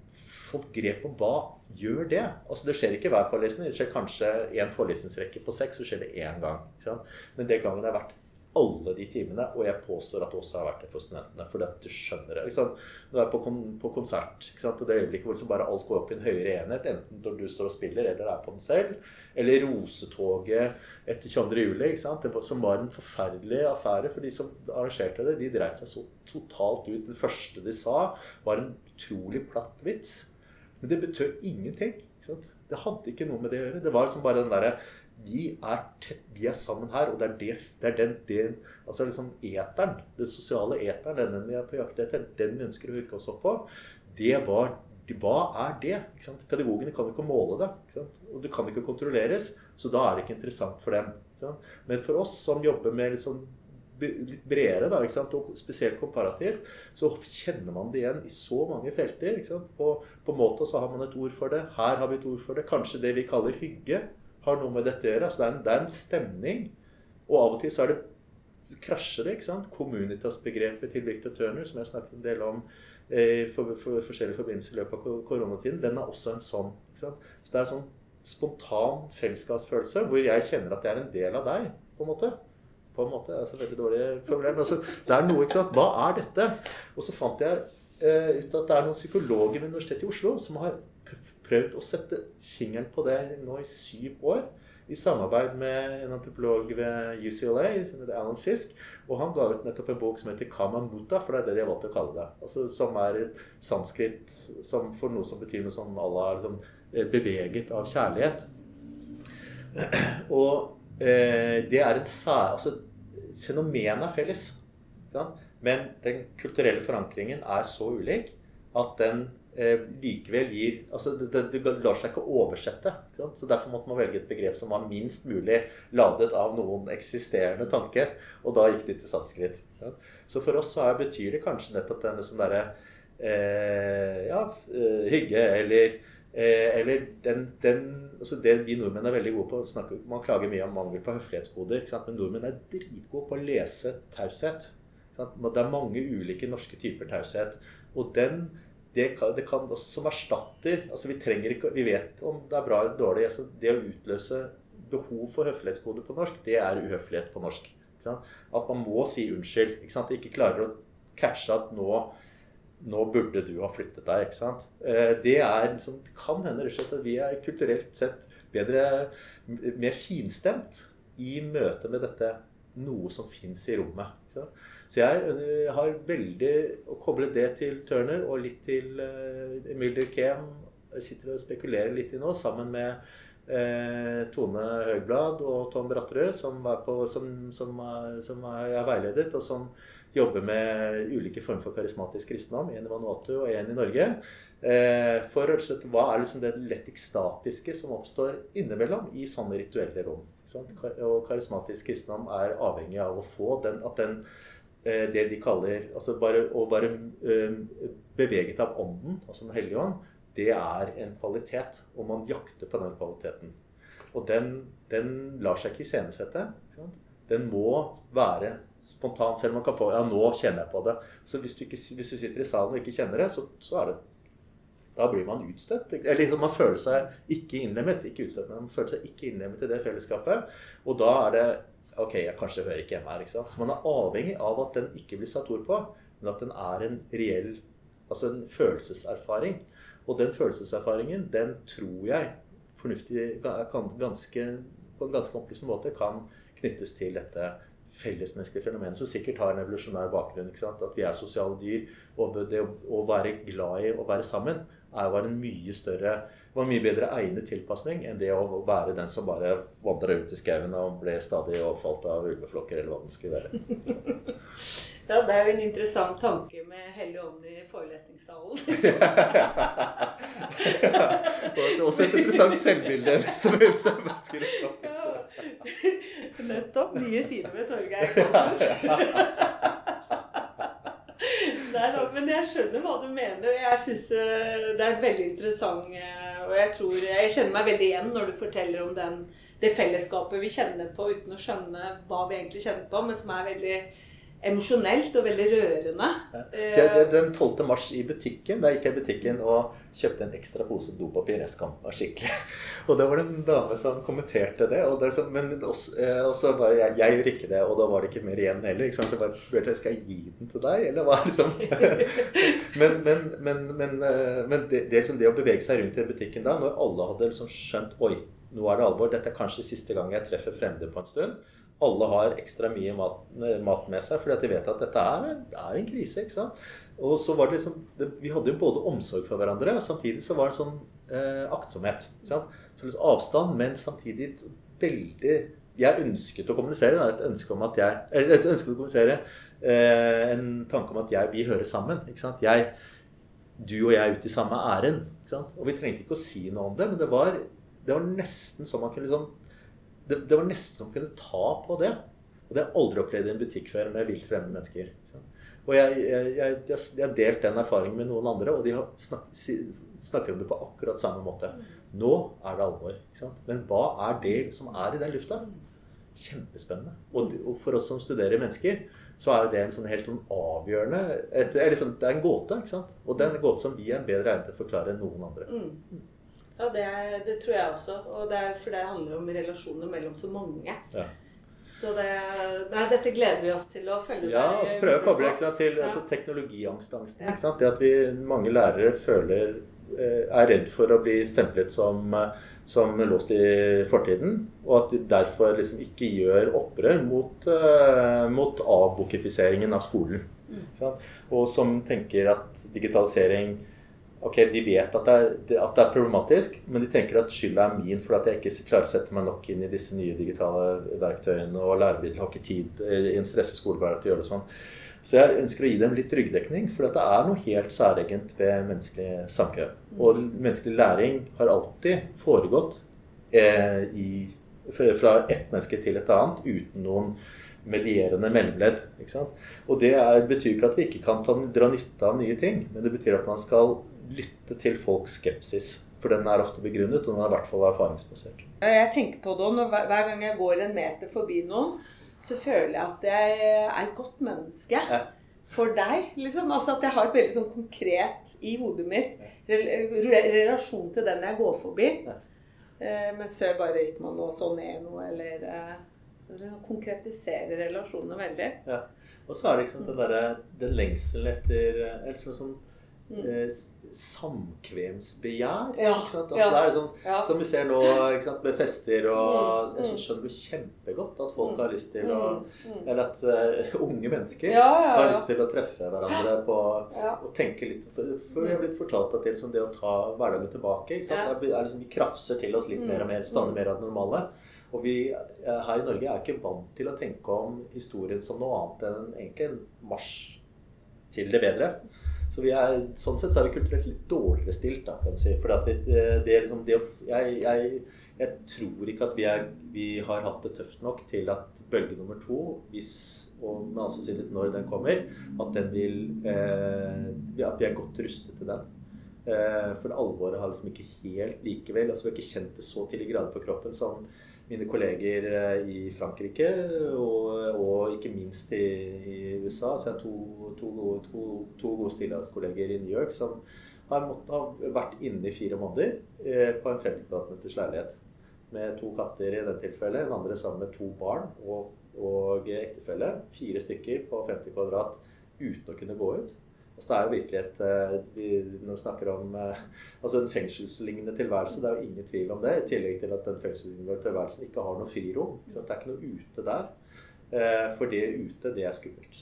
få grep om hva gjør det. Altså Det skjer ikke hver forelesning. Det skjer kanskje én forelesningsrekke på seks, så skjer det én gang. Men det gangen har vært alle de timene, og jeg påstår at det også har vært det for studentene. For du skjønner det. Ikke Du er på, kon på konsert, og det øyeblikket hvor liksom bare alt går opp i en høyere enhet, enten når du står og spiller eller er på den selv, eller rosetoget etter 22. juli, det, som var en forferdelig affære for de som arrangerte det. De dreit seg så totalt ut. Det første de sa, var en utrolig platt vits. Men det betød ingenting. Det hadde ikke noe med det å gjøre. Det var liksom bare den derre vi vi er sammen her, og det er, det, det er den, den, altså liksom eteren, den sosiale eteren, den vi er på jakt etter, den vi ønsker å hooke oss opp på, det var Hva er det? Pedagogene kan jo ikke måle det. Og det kan ikke kontrolleres, så da er det ikke interessant for dem. Men for oss som jobber med liksom litt bredere, da, og spesielt komparativt, så kjenner man det igjen i så mange felter. På, på måte så har man et ord for det. Her har vi et ord for det. Kanskje det vi kaller hygge har noe med dette å gjøre. Altså det, er en, det er en stemning. Og av og til så er det krasjer det. ikke sant? Communitas-begrepet til Victor Turner, som jeg snakket en del om eh, for, for, forskjellige forbindelser i løpet av koronatiden, den er også en sånn. ikke sant? Så det er en sånn spontan fellesskapsfølelse hvor jeg kjenner at jeg er en del av deg, på en måte. På en måte, det er så veldig dårlig formulert. Altså, det er noe, ikke sant? Hva er dette? Og så fant jeg eh, ut at det er noen psykologer ved Universitetet i Oslo som har prøvd å sette fingeren på det nå i syv år. I samarbeid med en antropolog ved UCLA som heter Alan Fisk. Og han ga ut nettopp en bok som heter Kamamuta, for det er det de har valgt å kalle det. Altså, som er et sanskrit som for noe som betyr noe sånn Allah liksom, beveget av kjærlighet. Og eh, det er en sær... Altså, fenomenet er felles. Men den kulturelle forankringen er så ulik at den eh, likevel gir altså det, det, lar seg ikke oversette. Ikke så Derfor måtte man velge et begrep som var minst mulig ladet av noen eksisterende tanke. Og da gikk de til sanskrit. Så for oss så er, betyr det kanskje nettopp denne sånn derre eh, Ja, eh, hygge eller eh, eller den, den, altså det vi nordmenn er veldig gode på snakker, Man klager mye om mangel på høflighetskoder. Men nordmenn er dritgode på å lese taushet. Det er mange ulike norske typer taushet. Og den det kan, det kan også, som erstatter altså vi, trenger ikke, vi vet om det er bra eller dårlig. Altså det å utløse behov for høflighetskode på norsk, det er uhøflighet på norsk. At man må si unnskyld. Ikke sant? Ikke klarer å catche at nå, nå burde du ha flyttet deg. ikke sant? Eh, det, er, liksom, det kan hende rett og slett at vi er kulturelt sett bedre, mer finstemt i møte med dette noe som fins i rommet. Så jeg eh, har veldig å koble det til Turner og litt til uh, Emil Durkheim. Jeg sitter og spekulerer litt i nå, sammen med Eh, Tone Høgblad og Tom Bratterød, som, som, som, som er veiledet, og som jobber med ulike former for karismatisk kristendom. En i Vanuatu og en i Norge. Eh, for slett, hva er liksom det lett ekstatiske som oppstår innimellom i sånne rituelle rom. Og karismatisk kristendom er avhengig av å få den, at den eh, det de kaller altså bare, Å være eh, beveget av Ånden, altså Den hellige ånd, det er en kvalitet. Og man jakter på den kvaliteten. Og den, den lar seg ikke iscenesette. Den må være spontan, selv om man kan få Ja, nå kjenner jeg på det. Så hvis du, ikke, hvis du sitter i salen og ikke kjenner det, så, så er det da blir man utstøtt. Eller liksom, man føler seg ikke innlemmet. Ikke utstøtt, men man føler seg ikke innlemmet i det fellesskapet. Og da er det Ok, jeg kanskje hører ikke hjemme her. ikke sant? Så man er avhengig av at den ikke blir satt ord på, men at den er en reell Altså en følelseserfaring. Og den følelseserfaringen, den tror jeg fornuftig, kan ganske, på en ganske opplysende måte kan knyttes til dette fellesmenneskelige fenomen som sikkert har en evolusjonær bakgrunn. At vi er sosiale dyr. Og det å være glad i å være sammen er var en mye større var mye bedre egnet tilpasning enn det å være den som bare vandra rundt i skauen og ble stadig overfalt av ulveflokker, eller hva det skulle være. Ja, det er jo en interessant tanke med Hellig ånd i forelesningssalen. ja, er også et interessant selvbilde. Som. Ja. Nettopp. Nye sider ved Torgeir. Da, men jeg skjønner hva du mener. Jeg syns eh, det er veldig interessant. Eh, og jeg tror Jeg kjenner meg veldig igjen når du forteller om den, det fellesskapet vi kjenner på uten å skjønne hva vi egentlig kjenner på, men som er veldig emosjonelt og veldig rørende. Ja. Så jeg, den 12. mars i butikken, da gikk jeg i butikken og kjøpte en ekstra pose dopapir. Jeg skam meg skikkelig. Og da var det en dame som kommenterte det. Og, det, men også, eh, og så bare jeg, jeg gjør ikke det, og da var det ikke mer igjen heller. Så jeg bare spurte skal jeg gi den til deg, eller hva? Liksom. men, men, men, men, eh, men det, det, liksom det, å bevege seg rundt i butikken da, når alle hadde liksom skjønt Oi, nå er det alvor. Dette er kanskje siste gang jeg treffer fremmede på en stund alle har ekstra mye mat, mat med seg, fordi at de vet at dette er, er en krise. ikke sant? Og så var det liksom, det, Vi hadde jo både omsorg for hverandre, og samtidig så var det sånn eh, aktsomhet. ikke sant? Så liksom avstand, men samtidig veldig Jeg ønsket å kommunisere da, et ønske om at jeg, eller et ønske å kommunisere eh, en tanke om at jeg, vi hører sammen. ikke sant? Jeg, du og jeg er ute i samme ærend. Og vi trengte ikke å si noe om det, men det var, det var nesten så man kunne liksom det, det, var nesten som kunne ta på det. Og det har jeg aldri opplevd i en butikk før med vilt fremmede mennesker. Og jeg, jeg, jeg, jeg, har delt den erfaringen med noen andre, og de har snak, snakker om det på akkurat samme måte. Nå er det alvor. Men hva er det som er i den lufta? Kjempespennende. Og, og for oss som studerer mennesker, så er det en sånn helt sånn avgjørende et, liksom, Det er en gåte. ikke sant? Og det er en gåte som vi er bedre egnet til å forklare enn noen andre. Mm. Ja, det, det, tror jeg også. Og det er, for det handler jo om relasjoner mellom så mange. Ja. Så det, nei, dette gleder vi oss til å følge. Ja, og altså, prøve å koble til ja. altså, teknologiangstangsten. Ikke sant? Det at vi, mange lærere føler eh, er redd for å bli stemplet som, som låst i fortiden. Og at de derfor liksom ikke gjør opprør mot, uh, mot avbokifiseringen av skolen. Mm. Og som tenker at digitalisering Ok, De vet at det, er, at det, er, problematisk, men de tenker at skylda er min for at jeg ikke klarer å sette meg nok inn i disse nye digitale verktøyene, og læremidler har ikke tid i en stresset skolehverdag til å gjøre det sånn. Så jeg ønsker å gi dem litt ryggdekning, for det er noe helt særegent ved menneskelig samkvem. Og menneskelig læring har alltid foregått eh, i, fra ett menneske til et annet uten noen medierende mellomledd. Og det er, betyr ikke at vi ikke kan ta, dra nytte av nye ting, men det betyr at man skal lytte til folks skepsis. For den er ofte begrunnet, og den er i hvert fall erfaringsbasert. Jeg tenker på det, når Hver gang jeg går en meter forbi noen, så føler jeg at jeg er et godt menneske. Ja. For deg, liksom. Altså At jeg har et veldig sånn konkret i hodet mitt relasjon til den jeg går forbi. Ja. Eh, mens før bare gikk man og så ned noe, eller eh, konkretiserer relasjonene veldig. Ja. Og så er det liksom den derre den lengselen etter eller sånn, sånn. Eh, samkvemsbegjær. Ja, altså, ja, det er sånn, ja. Som vi ser nå sant, med fester og mm, Jeg skjønner det kjempegodt at folk har lyst til å Eller at uh, unge mennesker har lyst til å treffe hverandre på og tenke litt For, for vi har blitt fortalt at det, liksom, det å ta hverdagen tilbake er, er liksom, Vi krafser til oss litt mer og mer, stadig mer av det normale. Og vi eh, her i Norge er ikke vant til å tenke om historien som noe annet enn egentlig en marsj til det bedre. Så er, sånn sett så er vi kulturelt litt dårligere stilt. Da, kan si. For vi, det, er liksom det, jeg, jeg, jeg, tror ikke at vi, er, vi, har hatt det tøft nok til at bølge nummer to, hvis, og med all sannsynlighet når den kommer, at, den vil, eh, at vi er godt rustet til den. Eh, for alvoret har liksom ikke helt likevel altså Vi har ikke kjent det så til de grader på kroppen som mine kolleger eh, i Frankrike og, og ikke minst i, i, USA. Så jeg har to, to, to, to gode stillehavskolleger i New York som har måttet ha vært inne i fire måneder eh, på en 50 kvadratmeters leilighet. Med to katter i det tilfellet, en andre sammen med to barn og, og ektefelle. Fire stykker på 50 kvadrat uten å kunne gå ut. Altså, det er jo virkelig et eh, vi, Når vi snakker om eh, altså en fengselslignende tilværelse, det er jo ingen tvil om det. I tillegg til at den fengselslignende tilværelsen ikke har noe frirom. Det er ikke noe ute der. Eh, for det ute, det er skummelt.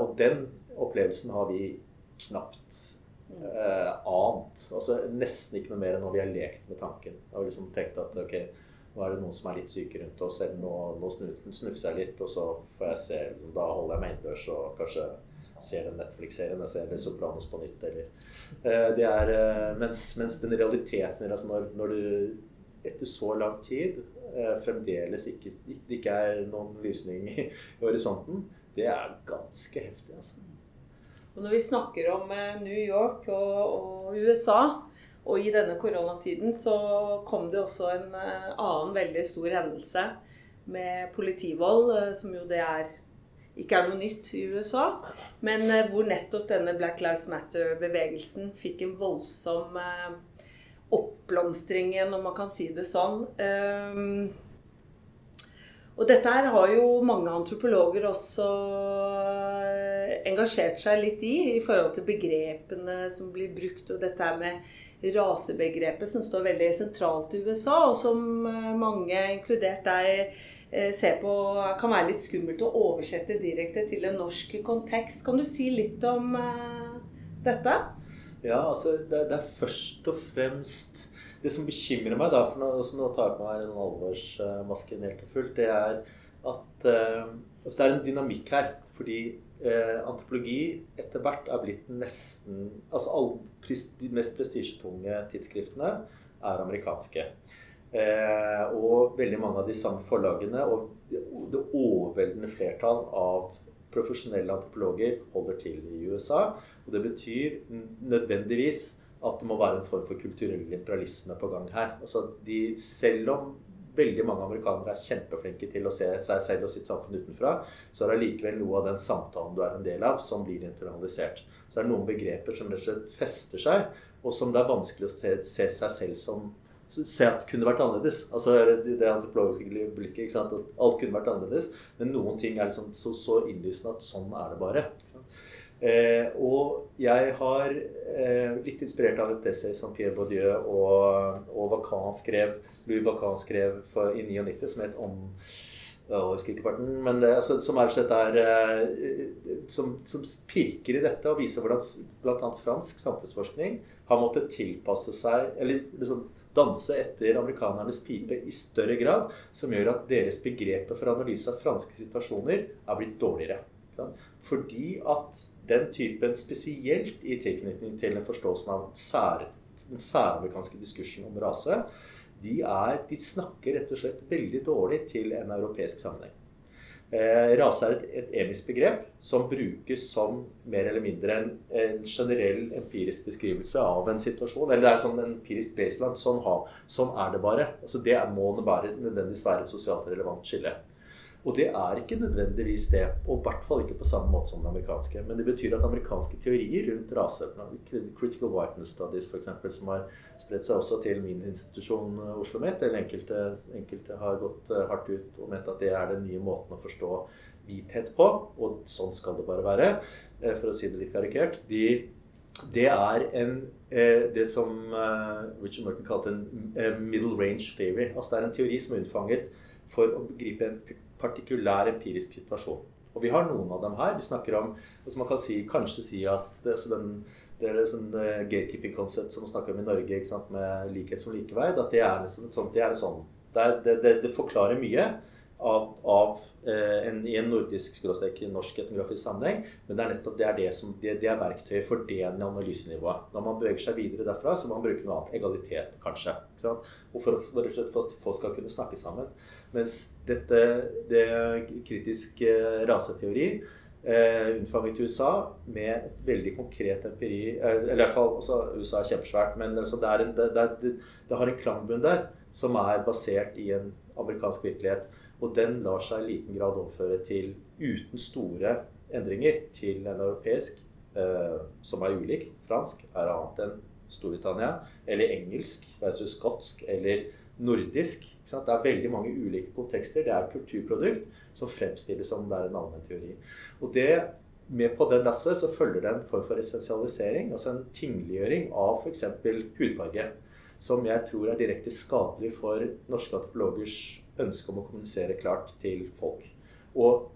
Og den opplevelsen har vi knapt ant. Altså Nesten ikke noe mer enn når vi har lekt med tanken. Vi liksom tenkt at ok, nå er det noen som er litt syke rundt oss, eller nå, nå snufser jeg litt, og så får jeg se liksom, Da holder jeg meg innendørs og kanskje ser en Netflix-serie, jeg ser Sopranos på nytt, eller uh, Det er uh, mens, mens, den realiteten altså når, når, du etter så lang tid uh, fremdeles ikke, ikke er noen lysning i, horisonten, det er ganske heftig, altså. Og når vi snakker om New York og, og USA, og i denne koronatiden så kom det også en eh, annen veldig stor hendelse med politivold, eh, som jo det er ikke er noe nytt i USA, men eh, hvor nettopp denne Black Lives Matter-bevegelsen fikk en voldsom oppblomstring igjen, om man kan si det sånn. Og dette her har jo mange antropologer også engasjert seg litt i, i forhold til begrepene som blir brukt, og dette her med rasebegrepet som står veldig sentralt i USA, og som eh, mange, inkludert deg, eh, ser på kan være litt skummelt å oversette direkte til en norsk kontekst. Kan du si litt om dette? Ja, altså det, det, er først og fremst Det som bekymrer meg, da, for nå, nå tar jeg på meg den alvorsmasken helt og fullt, det er at uh, det er en dynamikk her. Fordi uh, antropologi etter hvert er blitt nesten Altså all, de mest prestisjetunge tidsskriftene er amerikanske. Eh, og veldig mange av de samme forlagene og det overveldende flertall av profesjonelle antropologer holder til i USA. Og det betyr nødvendigvis at det må være en form for kulturell liberalisme på gang her. Altså de, selv om veldig mange amerikanere er kjempeflinke til å se seg selv og sitt samfunn utenfra, så er det allikevel noe av den samtalen du er en del av, som blir internalisert. Så er det noen begreper som rett og slett fester seg, og som det er vanskelig å se, se seg selv som Se at kunne vært annerledes. Altså Det antropologiske blikket. At alt kunne vært annerledes. Men noen ting er liksom så, så innlysende at sånn er det bare. Eh, og jeg har, eh, litt inspirert av et essay som Pierre Baudieu og, og Vacan skrev Louis Vacan skrev for, i 99, som het om jeg husker ikke farten, men det, altså, som er, er eh, som, som, pirker i dette og viser hvordan bl.a. fransk samfunnsforskning har måttet tilpasse seg Eller liksom danse etter amerikanernes pipe i større grad, som gjør at deres begreper for analyse av franske situasjoner er blitt dårligere. Fordi at den typen, spesielt i tilknytning til den forståelsen av sær, den særamerikanske diskursen om rase, de, er, de snakker rett og slett veldig dårlig til en europeisk sammenheng. Eh, rase er et, et emisk begrep som brukes som mer eller mindre en, en, generell empirisk beskrivelse av en situasjon. Eller det er sånn en empirisk baseline. Sånn, ha, sånn er det bare. Altså det må bare nødvendigvis være et sosialt relevant skille. Og det er ikke nødvendigvis det, og i hvert fall ikke på samme måte som den amerikanske. Men det betyr at amerikanske teorier rundt rase, critical whiteness studies f.eks., som har spredt seg også til min institusjon eh, Oslo Met, eller enkelte, enkelte, har gått eh, hardt ut og ment at det er den nye måten å forstå hvithet på, og sånn skal det bare være, eh, for å si det litt karikert. De, det er en, det som Richard Merton kalte en middle range theory. Altså det er en teori som er unnfanget for å begripe en partikulær empirisk situasjon. Og vi har noen av dem her. Vi snakker om altså Man kan si, kanskje si at det, altså den, det er sånn uh, gatekeeping-konsept som man snakker om i Norge, sant, med likhet som likeverd. At det er, liksom, sånn, det, er sånn, det, det, forklarer mye av, av Eh, en, i en nordisk norsk etnografisk sammenheng. Men det er nettopp det er, det som, det er verktøyet for det analysenivået. Når man beveger seg videre derfra, så må man bruke noe annet. Egalitet, kanskje. Og for, for, for, at folk skal kunne snakke sammen. Mens dette det kritisk raseteori eh, unnfanget i USA med veldig konkret empiri eh, Eller i hvert fall altså, USA er kjempesvært, men altså, det, en, det, det har en klangbunn der som er basert i en amerikansk virkelighet. Og den lar seg i liten grad overføre til, uten store endringer, til en europeisk eh, som er ulik. Fransk er annet enn Storbritannia. Eller engelsk versus skotsk. Eller nordisk. Det er veldig mange ulike kontekster. Det er et kulturprodukt som fremstilles som det er en allmennteori. Og med på den lasset så følger det en form for essensialisering, altså en tingliggjøring av f.eks. hudfarge. Som jeg tror er direkte skadelig for norske antropologers ønske om å kommunisere klart til folk. Og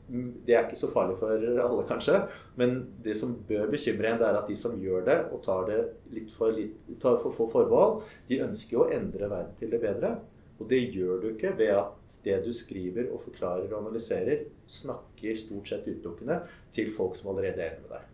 det er ikke så farlig for alle, kanskje, men det som bør bekymre en, det er at de som gjør det, og tar det litt for, tar for få forbehold, de ønsker å endre verden til det bedre. Og det gjør du ikke ved at det du skriver og forklarer og analyserer, snakker stort sett utelukkende til folk som allerede er enig med deg.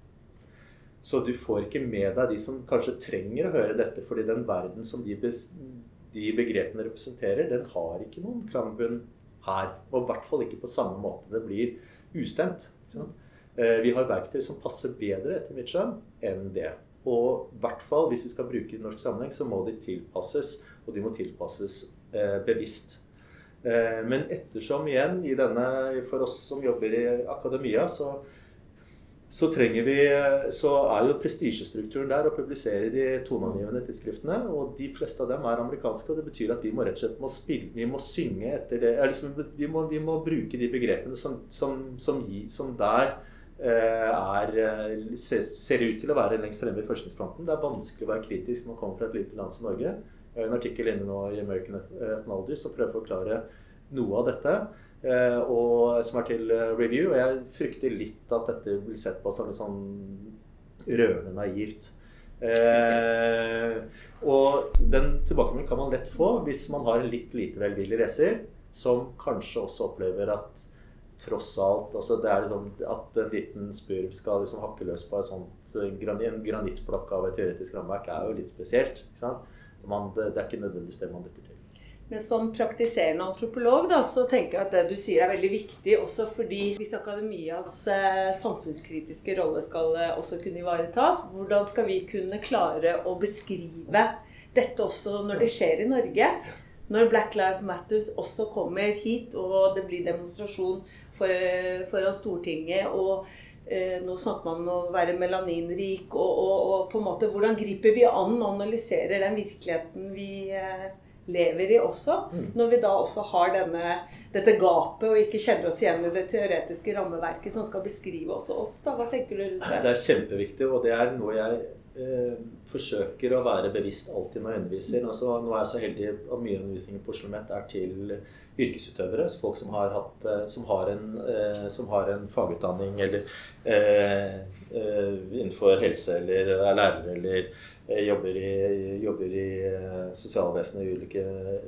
Så du får ikke med deg de som kanskje trenger å høre dette, fordi den verden som de, de begrepene representerer, den har ikke noen klangbunn her. Og i hvert fall ikke på samme måte. Det blir ustemt. Eh, vi har verktøy som passer bedre, etter mitt skjønn, enn det. Og i hvert fall hvis vi skal bruke det i norsk sammenheng, så må de tilpasses. Og de må tilpasses eh, bevisst. Eh, men ettersom igjen, denne, for oss som jobber i akademia, så så, vi, så er jo prestisjestrukturen der å publisere de toneangivende tidsskriftene. Og de fleste av dem er amerikanske, og det betyr at vi må rett og slett må spille, vi må synge etter det liksom, vi, må, vi, må, bruke de begrepene som, som, som, som der eh, er, ser, ser, ut til å være lengst fremme i forskningsfronten. Det er vanskelig å være kritisk når man kommer fra et lite land som Norge. En artikkel inne nå i American Ethnologist som prøver å forklare noe av dette. Eh, og, som er til eh, review. Og jeg frykter litt at dette blir sett på som litt sånn rørende naivt. Eh, og den tilbakemeldingen kan man lett få hvis man har en litt lite velvillig leser, som kanskje også opplever at tross alt altså det er liksom, At en liten spurv skal liksom hakke løs på sånt, en granittblokk av et teoretisk rammeverk, er jo litt spesielt. Man, det, det er ikke nødvendigvis det man lytter til. Men som praktiserende antropolog da, så tenker jeg at det du sier er veldig viktig, også fordi hvis akademias eh, samfunnskritiske rolle skal eh, også kunne ivaretas, hvordan skal vi kunne klare å beskrive dette også når det skjer i Norge? Når Black Lives Matters også kommer hit, og det blir demonstrasjon for, foran Stortinget og eh, nå snakker man om å være melaninrik, og, og, og, på en måte hvordan griper vi an og analyserer den virkeligheten vi eh, lever i også. Mm. Når vi da også har denne, dette gapet og ikke kjenner oss igjen i det teoretiske rammeverket som skal beskrive også oss. da, Hva tenker du rundt det? Det er kjempeviktig, og det er noe jeg eh, forsøker å være bevisst alltid når jeg underviser. Altså, nå er jeg så heldig at mye undervisning på Oslo OsloMet er til yrkesutøvere. Folk som har, hatt, eh, som har, en, eh, som har en, fagutdanning eller eh, eh, innenfor helse eller er lærere eller jobber i, jobber i eh, sosialvesenet i ulike,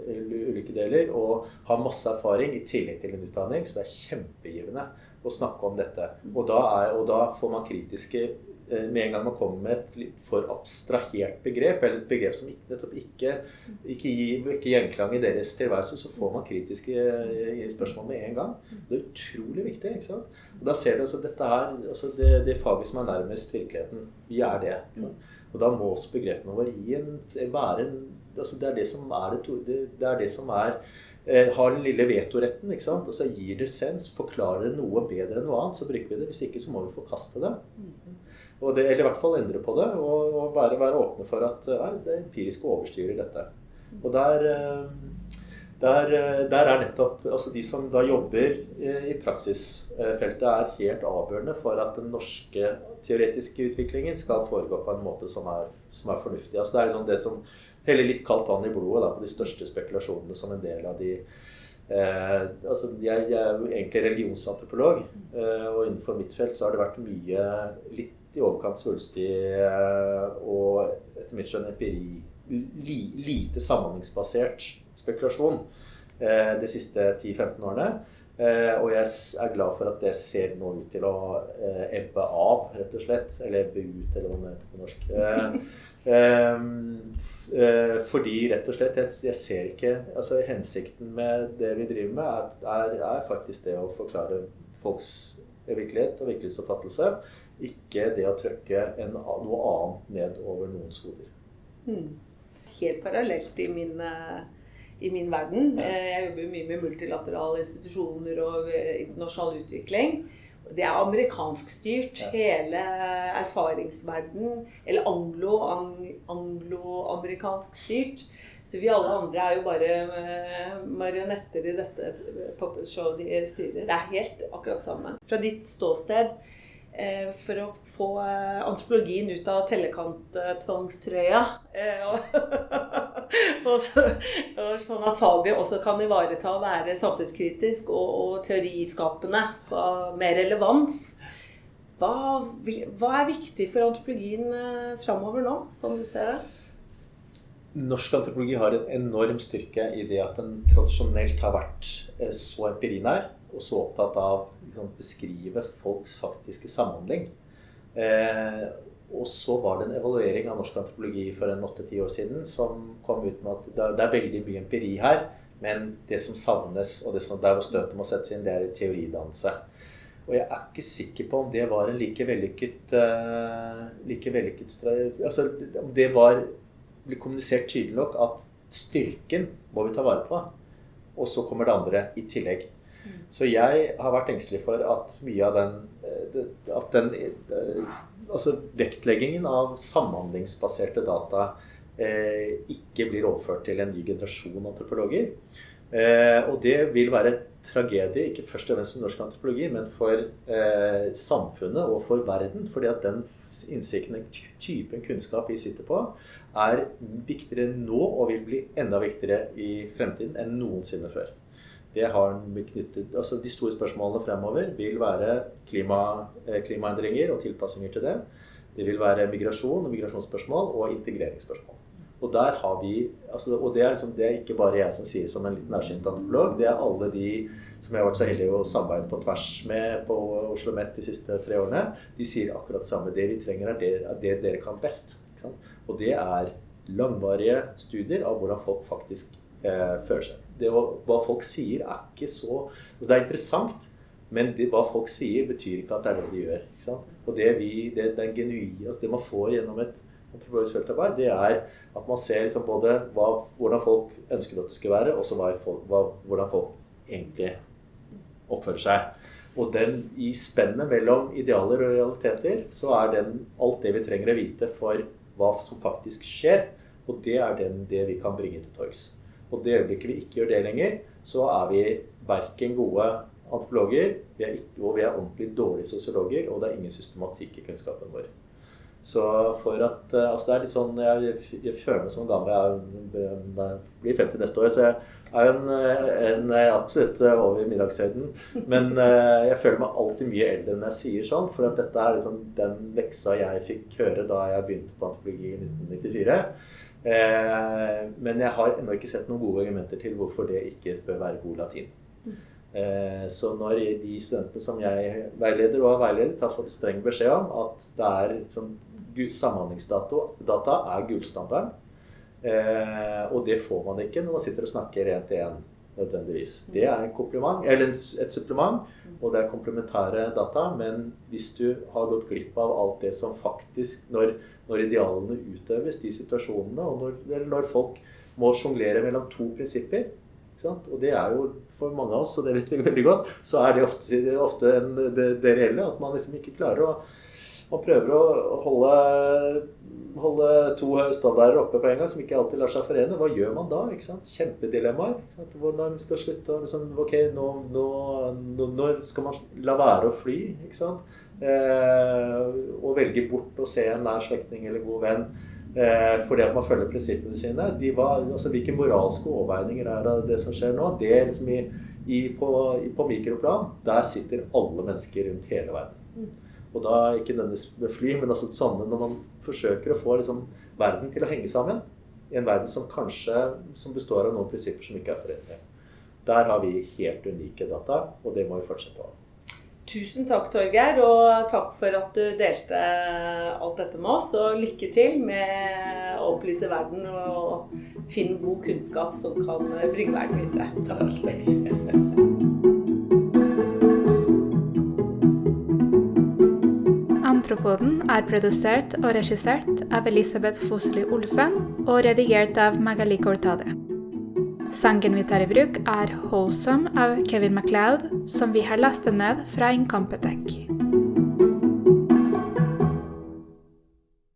ulike, deler og har masse erfaring i tillegg til en utdanning, så det er kjempegivende å snakke om dette. Og da, er, og da får man kritiske eh, med en gang man kommer med et litt for abstrahert begrep, eller et begrep som nettopp ikke, ikke gir ikke gjenklang i deres tilværelse, så får man kritiske spørsmål med en gang. Det er utrolig viktig. ikke sant? Og da ser du altså dette her, altså det, det faget som er nærmest virkeligheten. Vi er det. Ikke sant? Og da må også begrepene våre gi en, være en altså Det er det som er, det, det er, det som er eh, har den lille vetoretten. ikke sant? Altså Gir det sens, forklarer det noe bedre enn noe annet, så bruker vi det. Hvis ikke, så må vi forkaste det. Det, eller i hvert fall endre på det, og, og være, være, åpne for at nei, det empiriske overstyrer dette. Og der eh, der, eh, der, er nettopp altså De som da jobber i praksisfeltet, er helt avgjørende for at den norske teoretiske utviklingen skal foregå på en måte som er, som er fornuftig. Altså det er liksom det som heller litt kaldt vann i blodet da, på de største spekulasjonene som en del av de eh, altså jeg, jeg, er egentlig religionsantropolog, eh, og innenfor mitt felt så har det vært mye litt i overkant svulstig eh, og etter mitt skjønn empiri li, lite samhandlingsbasert spekulasjon eh, de siste 10-15 årene. Eh, og jeg er glad for at det ser nå ut til å eh, ebbe av, rett og slett. Eller ebbe ut, eller hva det heter på norsk. fordi rett og slett jeg, ser ikke altså Hensikten med det vi driver med, er, er faktisk det å forklare folks virkelighet og virkelighetsoppfattelse. Ikke det å trykke en, noe annet ned over noens hoder. Mm. Helt parallelt i min i min verden. Eh, jeg jobber mye med multilaterale institusjoner og eh, internasjonal utvikling. Det er amerikanskstyrt, ja. hele erfaringsverden. Eller anglo-amerikansk anglo styrt. Så vi alle andre er jo bare eh, marionetter i dette puppetshowet de styrer. Det er helt akkurat samme. Fra ditt ståsted, for å få antropologien ut av tellekanttvangstrøya. Og, så, og sånn at faget også kan ivareta å være samfunnskritisk og, og teoriskapende med relevans. Hva, hva, er viktig for antropologien eh, framover nå, som du ser det? Norsk antropologi har en enorm styrke i det at den tradisjonelt har vært eh, så empirinær og så opptatt av å liksom, beskrive folks faktiske samhandling. Eh, og så var det en evaluering av norsk antropologi for en åtte-ti år siden som kom ut med at det er, veldig mye empiri her, men det som savnes, og det som der hvor støtet må settes inn, det er teoridannelse. Og jeg er ikke sikker på om det var en like vellykket, uh, like vellykket altså, Om det var blir kommunisert tydelig nok at styrken må vi ta vare på. Og så kommer det andre i tillegg. Mm. Så jeg har vært engstelig for at mye av den, eh, at den eh, Altså vektleggingen av samhandlingsbaserte data eh, ikke blir overført til en ny generasjon antropologer. Eh, og det vil være tragedie, ikke først og fremst for norsk antropologi, men for eh, samfunnet og for verden. fordi at den innsikten, den typen kunnskap vi sitter på, er viktigere nå og vil bli enda viktigere i fremtiden enn noensinne før. Knyttet, altså De store spørsmålene fremover vil være klima, eh, klimaendringer og tilpassinger til det. Det vil være migrasjon og migrasjonsspørsmål og integreringsspørsmål. Og der har vi, altså, og det er, liksom, det er ikke bare jeg som sier som en liten nærsynt antropolog. Det er alle de som jeg har vært så heldig å samarbeide på tvers med på Oslo Met de siste tre årene. De sier akkurat det samme. Det vi trenger, er det, er det dere kan best. Og det er langvarige studier av hvordan folk faktisk eh, føler seg. Det, hva folk sier, er ikke så altså Det er interessant, men det, hva folk sier, betyr ikke at det er det de gjør. Og det, vi, det, det, genuie, altså det man får gjennom et feltarbeid, det er at man ser liksom både hva, hvordan folk ønsket at det skulle være, og så hvordan folk egentlig oppfører seg. Og den, i spennet mellom idealer og realiteter så er den alt det vi trenger å vite for hva som faktisk skjer. Og det er den, det vi kan bringe til torgs. Og det øyeblikket vi ikke gjør det lenger, så er vi verken gode antropologer, vi ikke, og vi er ordentlig dårlige sosiologer, og det er ingen systematikk i kunnskapen vår. Så for at eh, Altså det er litt sånn Jeg, jeg føler meg som gammel. Jeg, jeg, blir 50 neste år, så jeg er jo en, en, absolutt over middagshøyden. Men eh, jeg føler meg alltid mye eldre når jeg sier sånn. For at dette er liksom den leksa jeg fikk høre da jeg begynte på antropologi i 1994. Eh, men jeg har ennå ikke sett noen gode argumenter til hvorfor det ikke bør være god latin. Så når de studentene som jeg veileder og har veiledet, har fått streng beskjed om at det er sånn samhandlingsdata er gullstandarden. Eh, og det får man ikke når man sitter og snakker én til én nødvendigvis. Det er et supplement, og det er komplementære data. Men hvis du har gått glipp av alt det som faktisk Når, når idealene utøves, de situasjonene, og når, når folk må sjonglere mellom to prinsipper Og det er jo for mange av oss, og det vet vi veldig godt, så er det ofte, ofte en, det, det reelle. At man liksom ikke klarer å man prøver å holde, holde to standarder oppe på en gang som ikke alltid lar seg forene. Hva gjør man da? ikke sant? Kjempedilemmaer. Hvordan skal slutte liksom, Ok, nå, nå, nå, skal man la være å fly. ikke sant? Eh, og velge bort å se en nær slektning eller god venn eh, fordi at man følger prinsippene sine. De var, altså, hvilke moralske overveininger er det det som skjer nå? Det er liksom i, i, på, på mikroplan, der sitter alle mennesker rundt hele verden. Og da ikke nødvendigvis med fly, men altså sånne når man forsøker å få liksom, verden til å henge sammen. I en verden som kanskje som består av noen prinsipper som ikke er forenlige. Der har vi helt unike data, og det må vi fortsette å ha. Tusen takk, Torgeir, og takk for at du delte alt dette med oss. Og lykke til med å opplyse verden og finne god kunnskap som kan bringe verden videre. Takk. Antropoden er produsert og regissert av Elisabeth Fosli Olsen og redigert av Magali Cortade. Sangen vi tar i bruk, er 'Wholesome' av Kevin MacLeod, som vi har lastet ned fra Incompetech.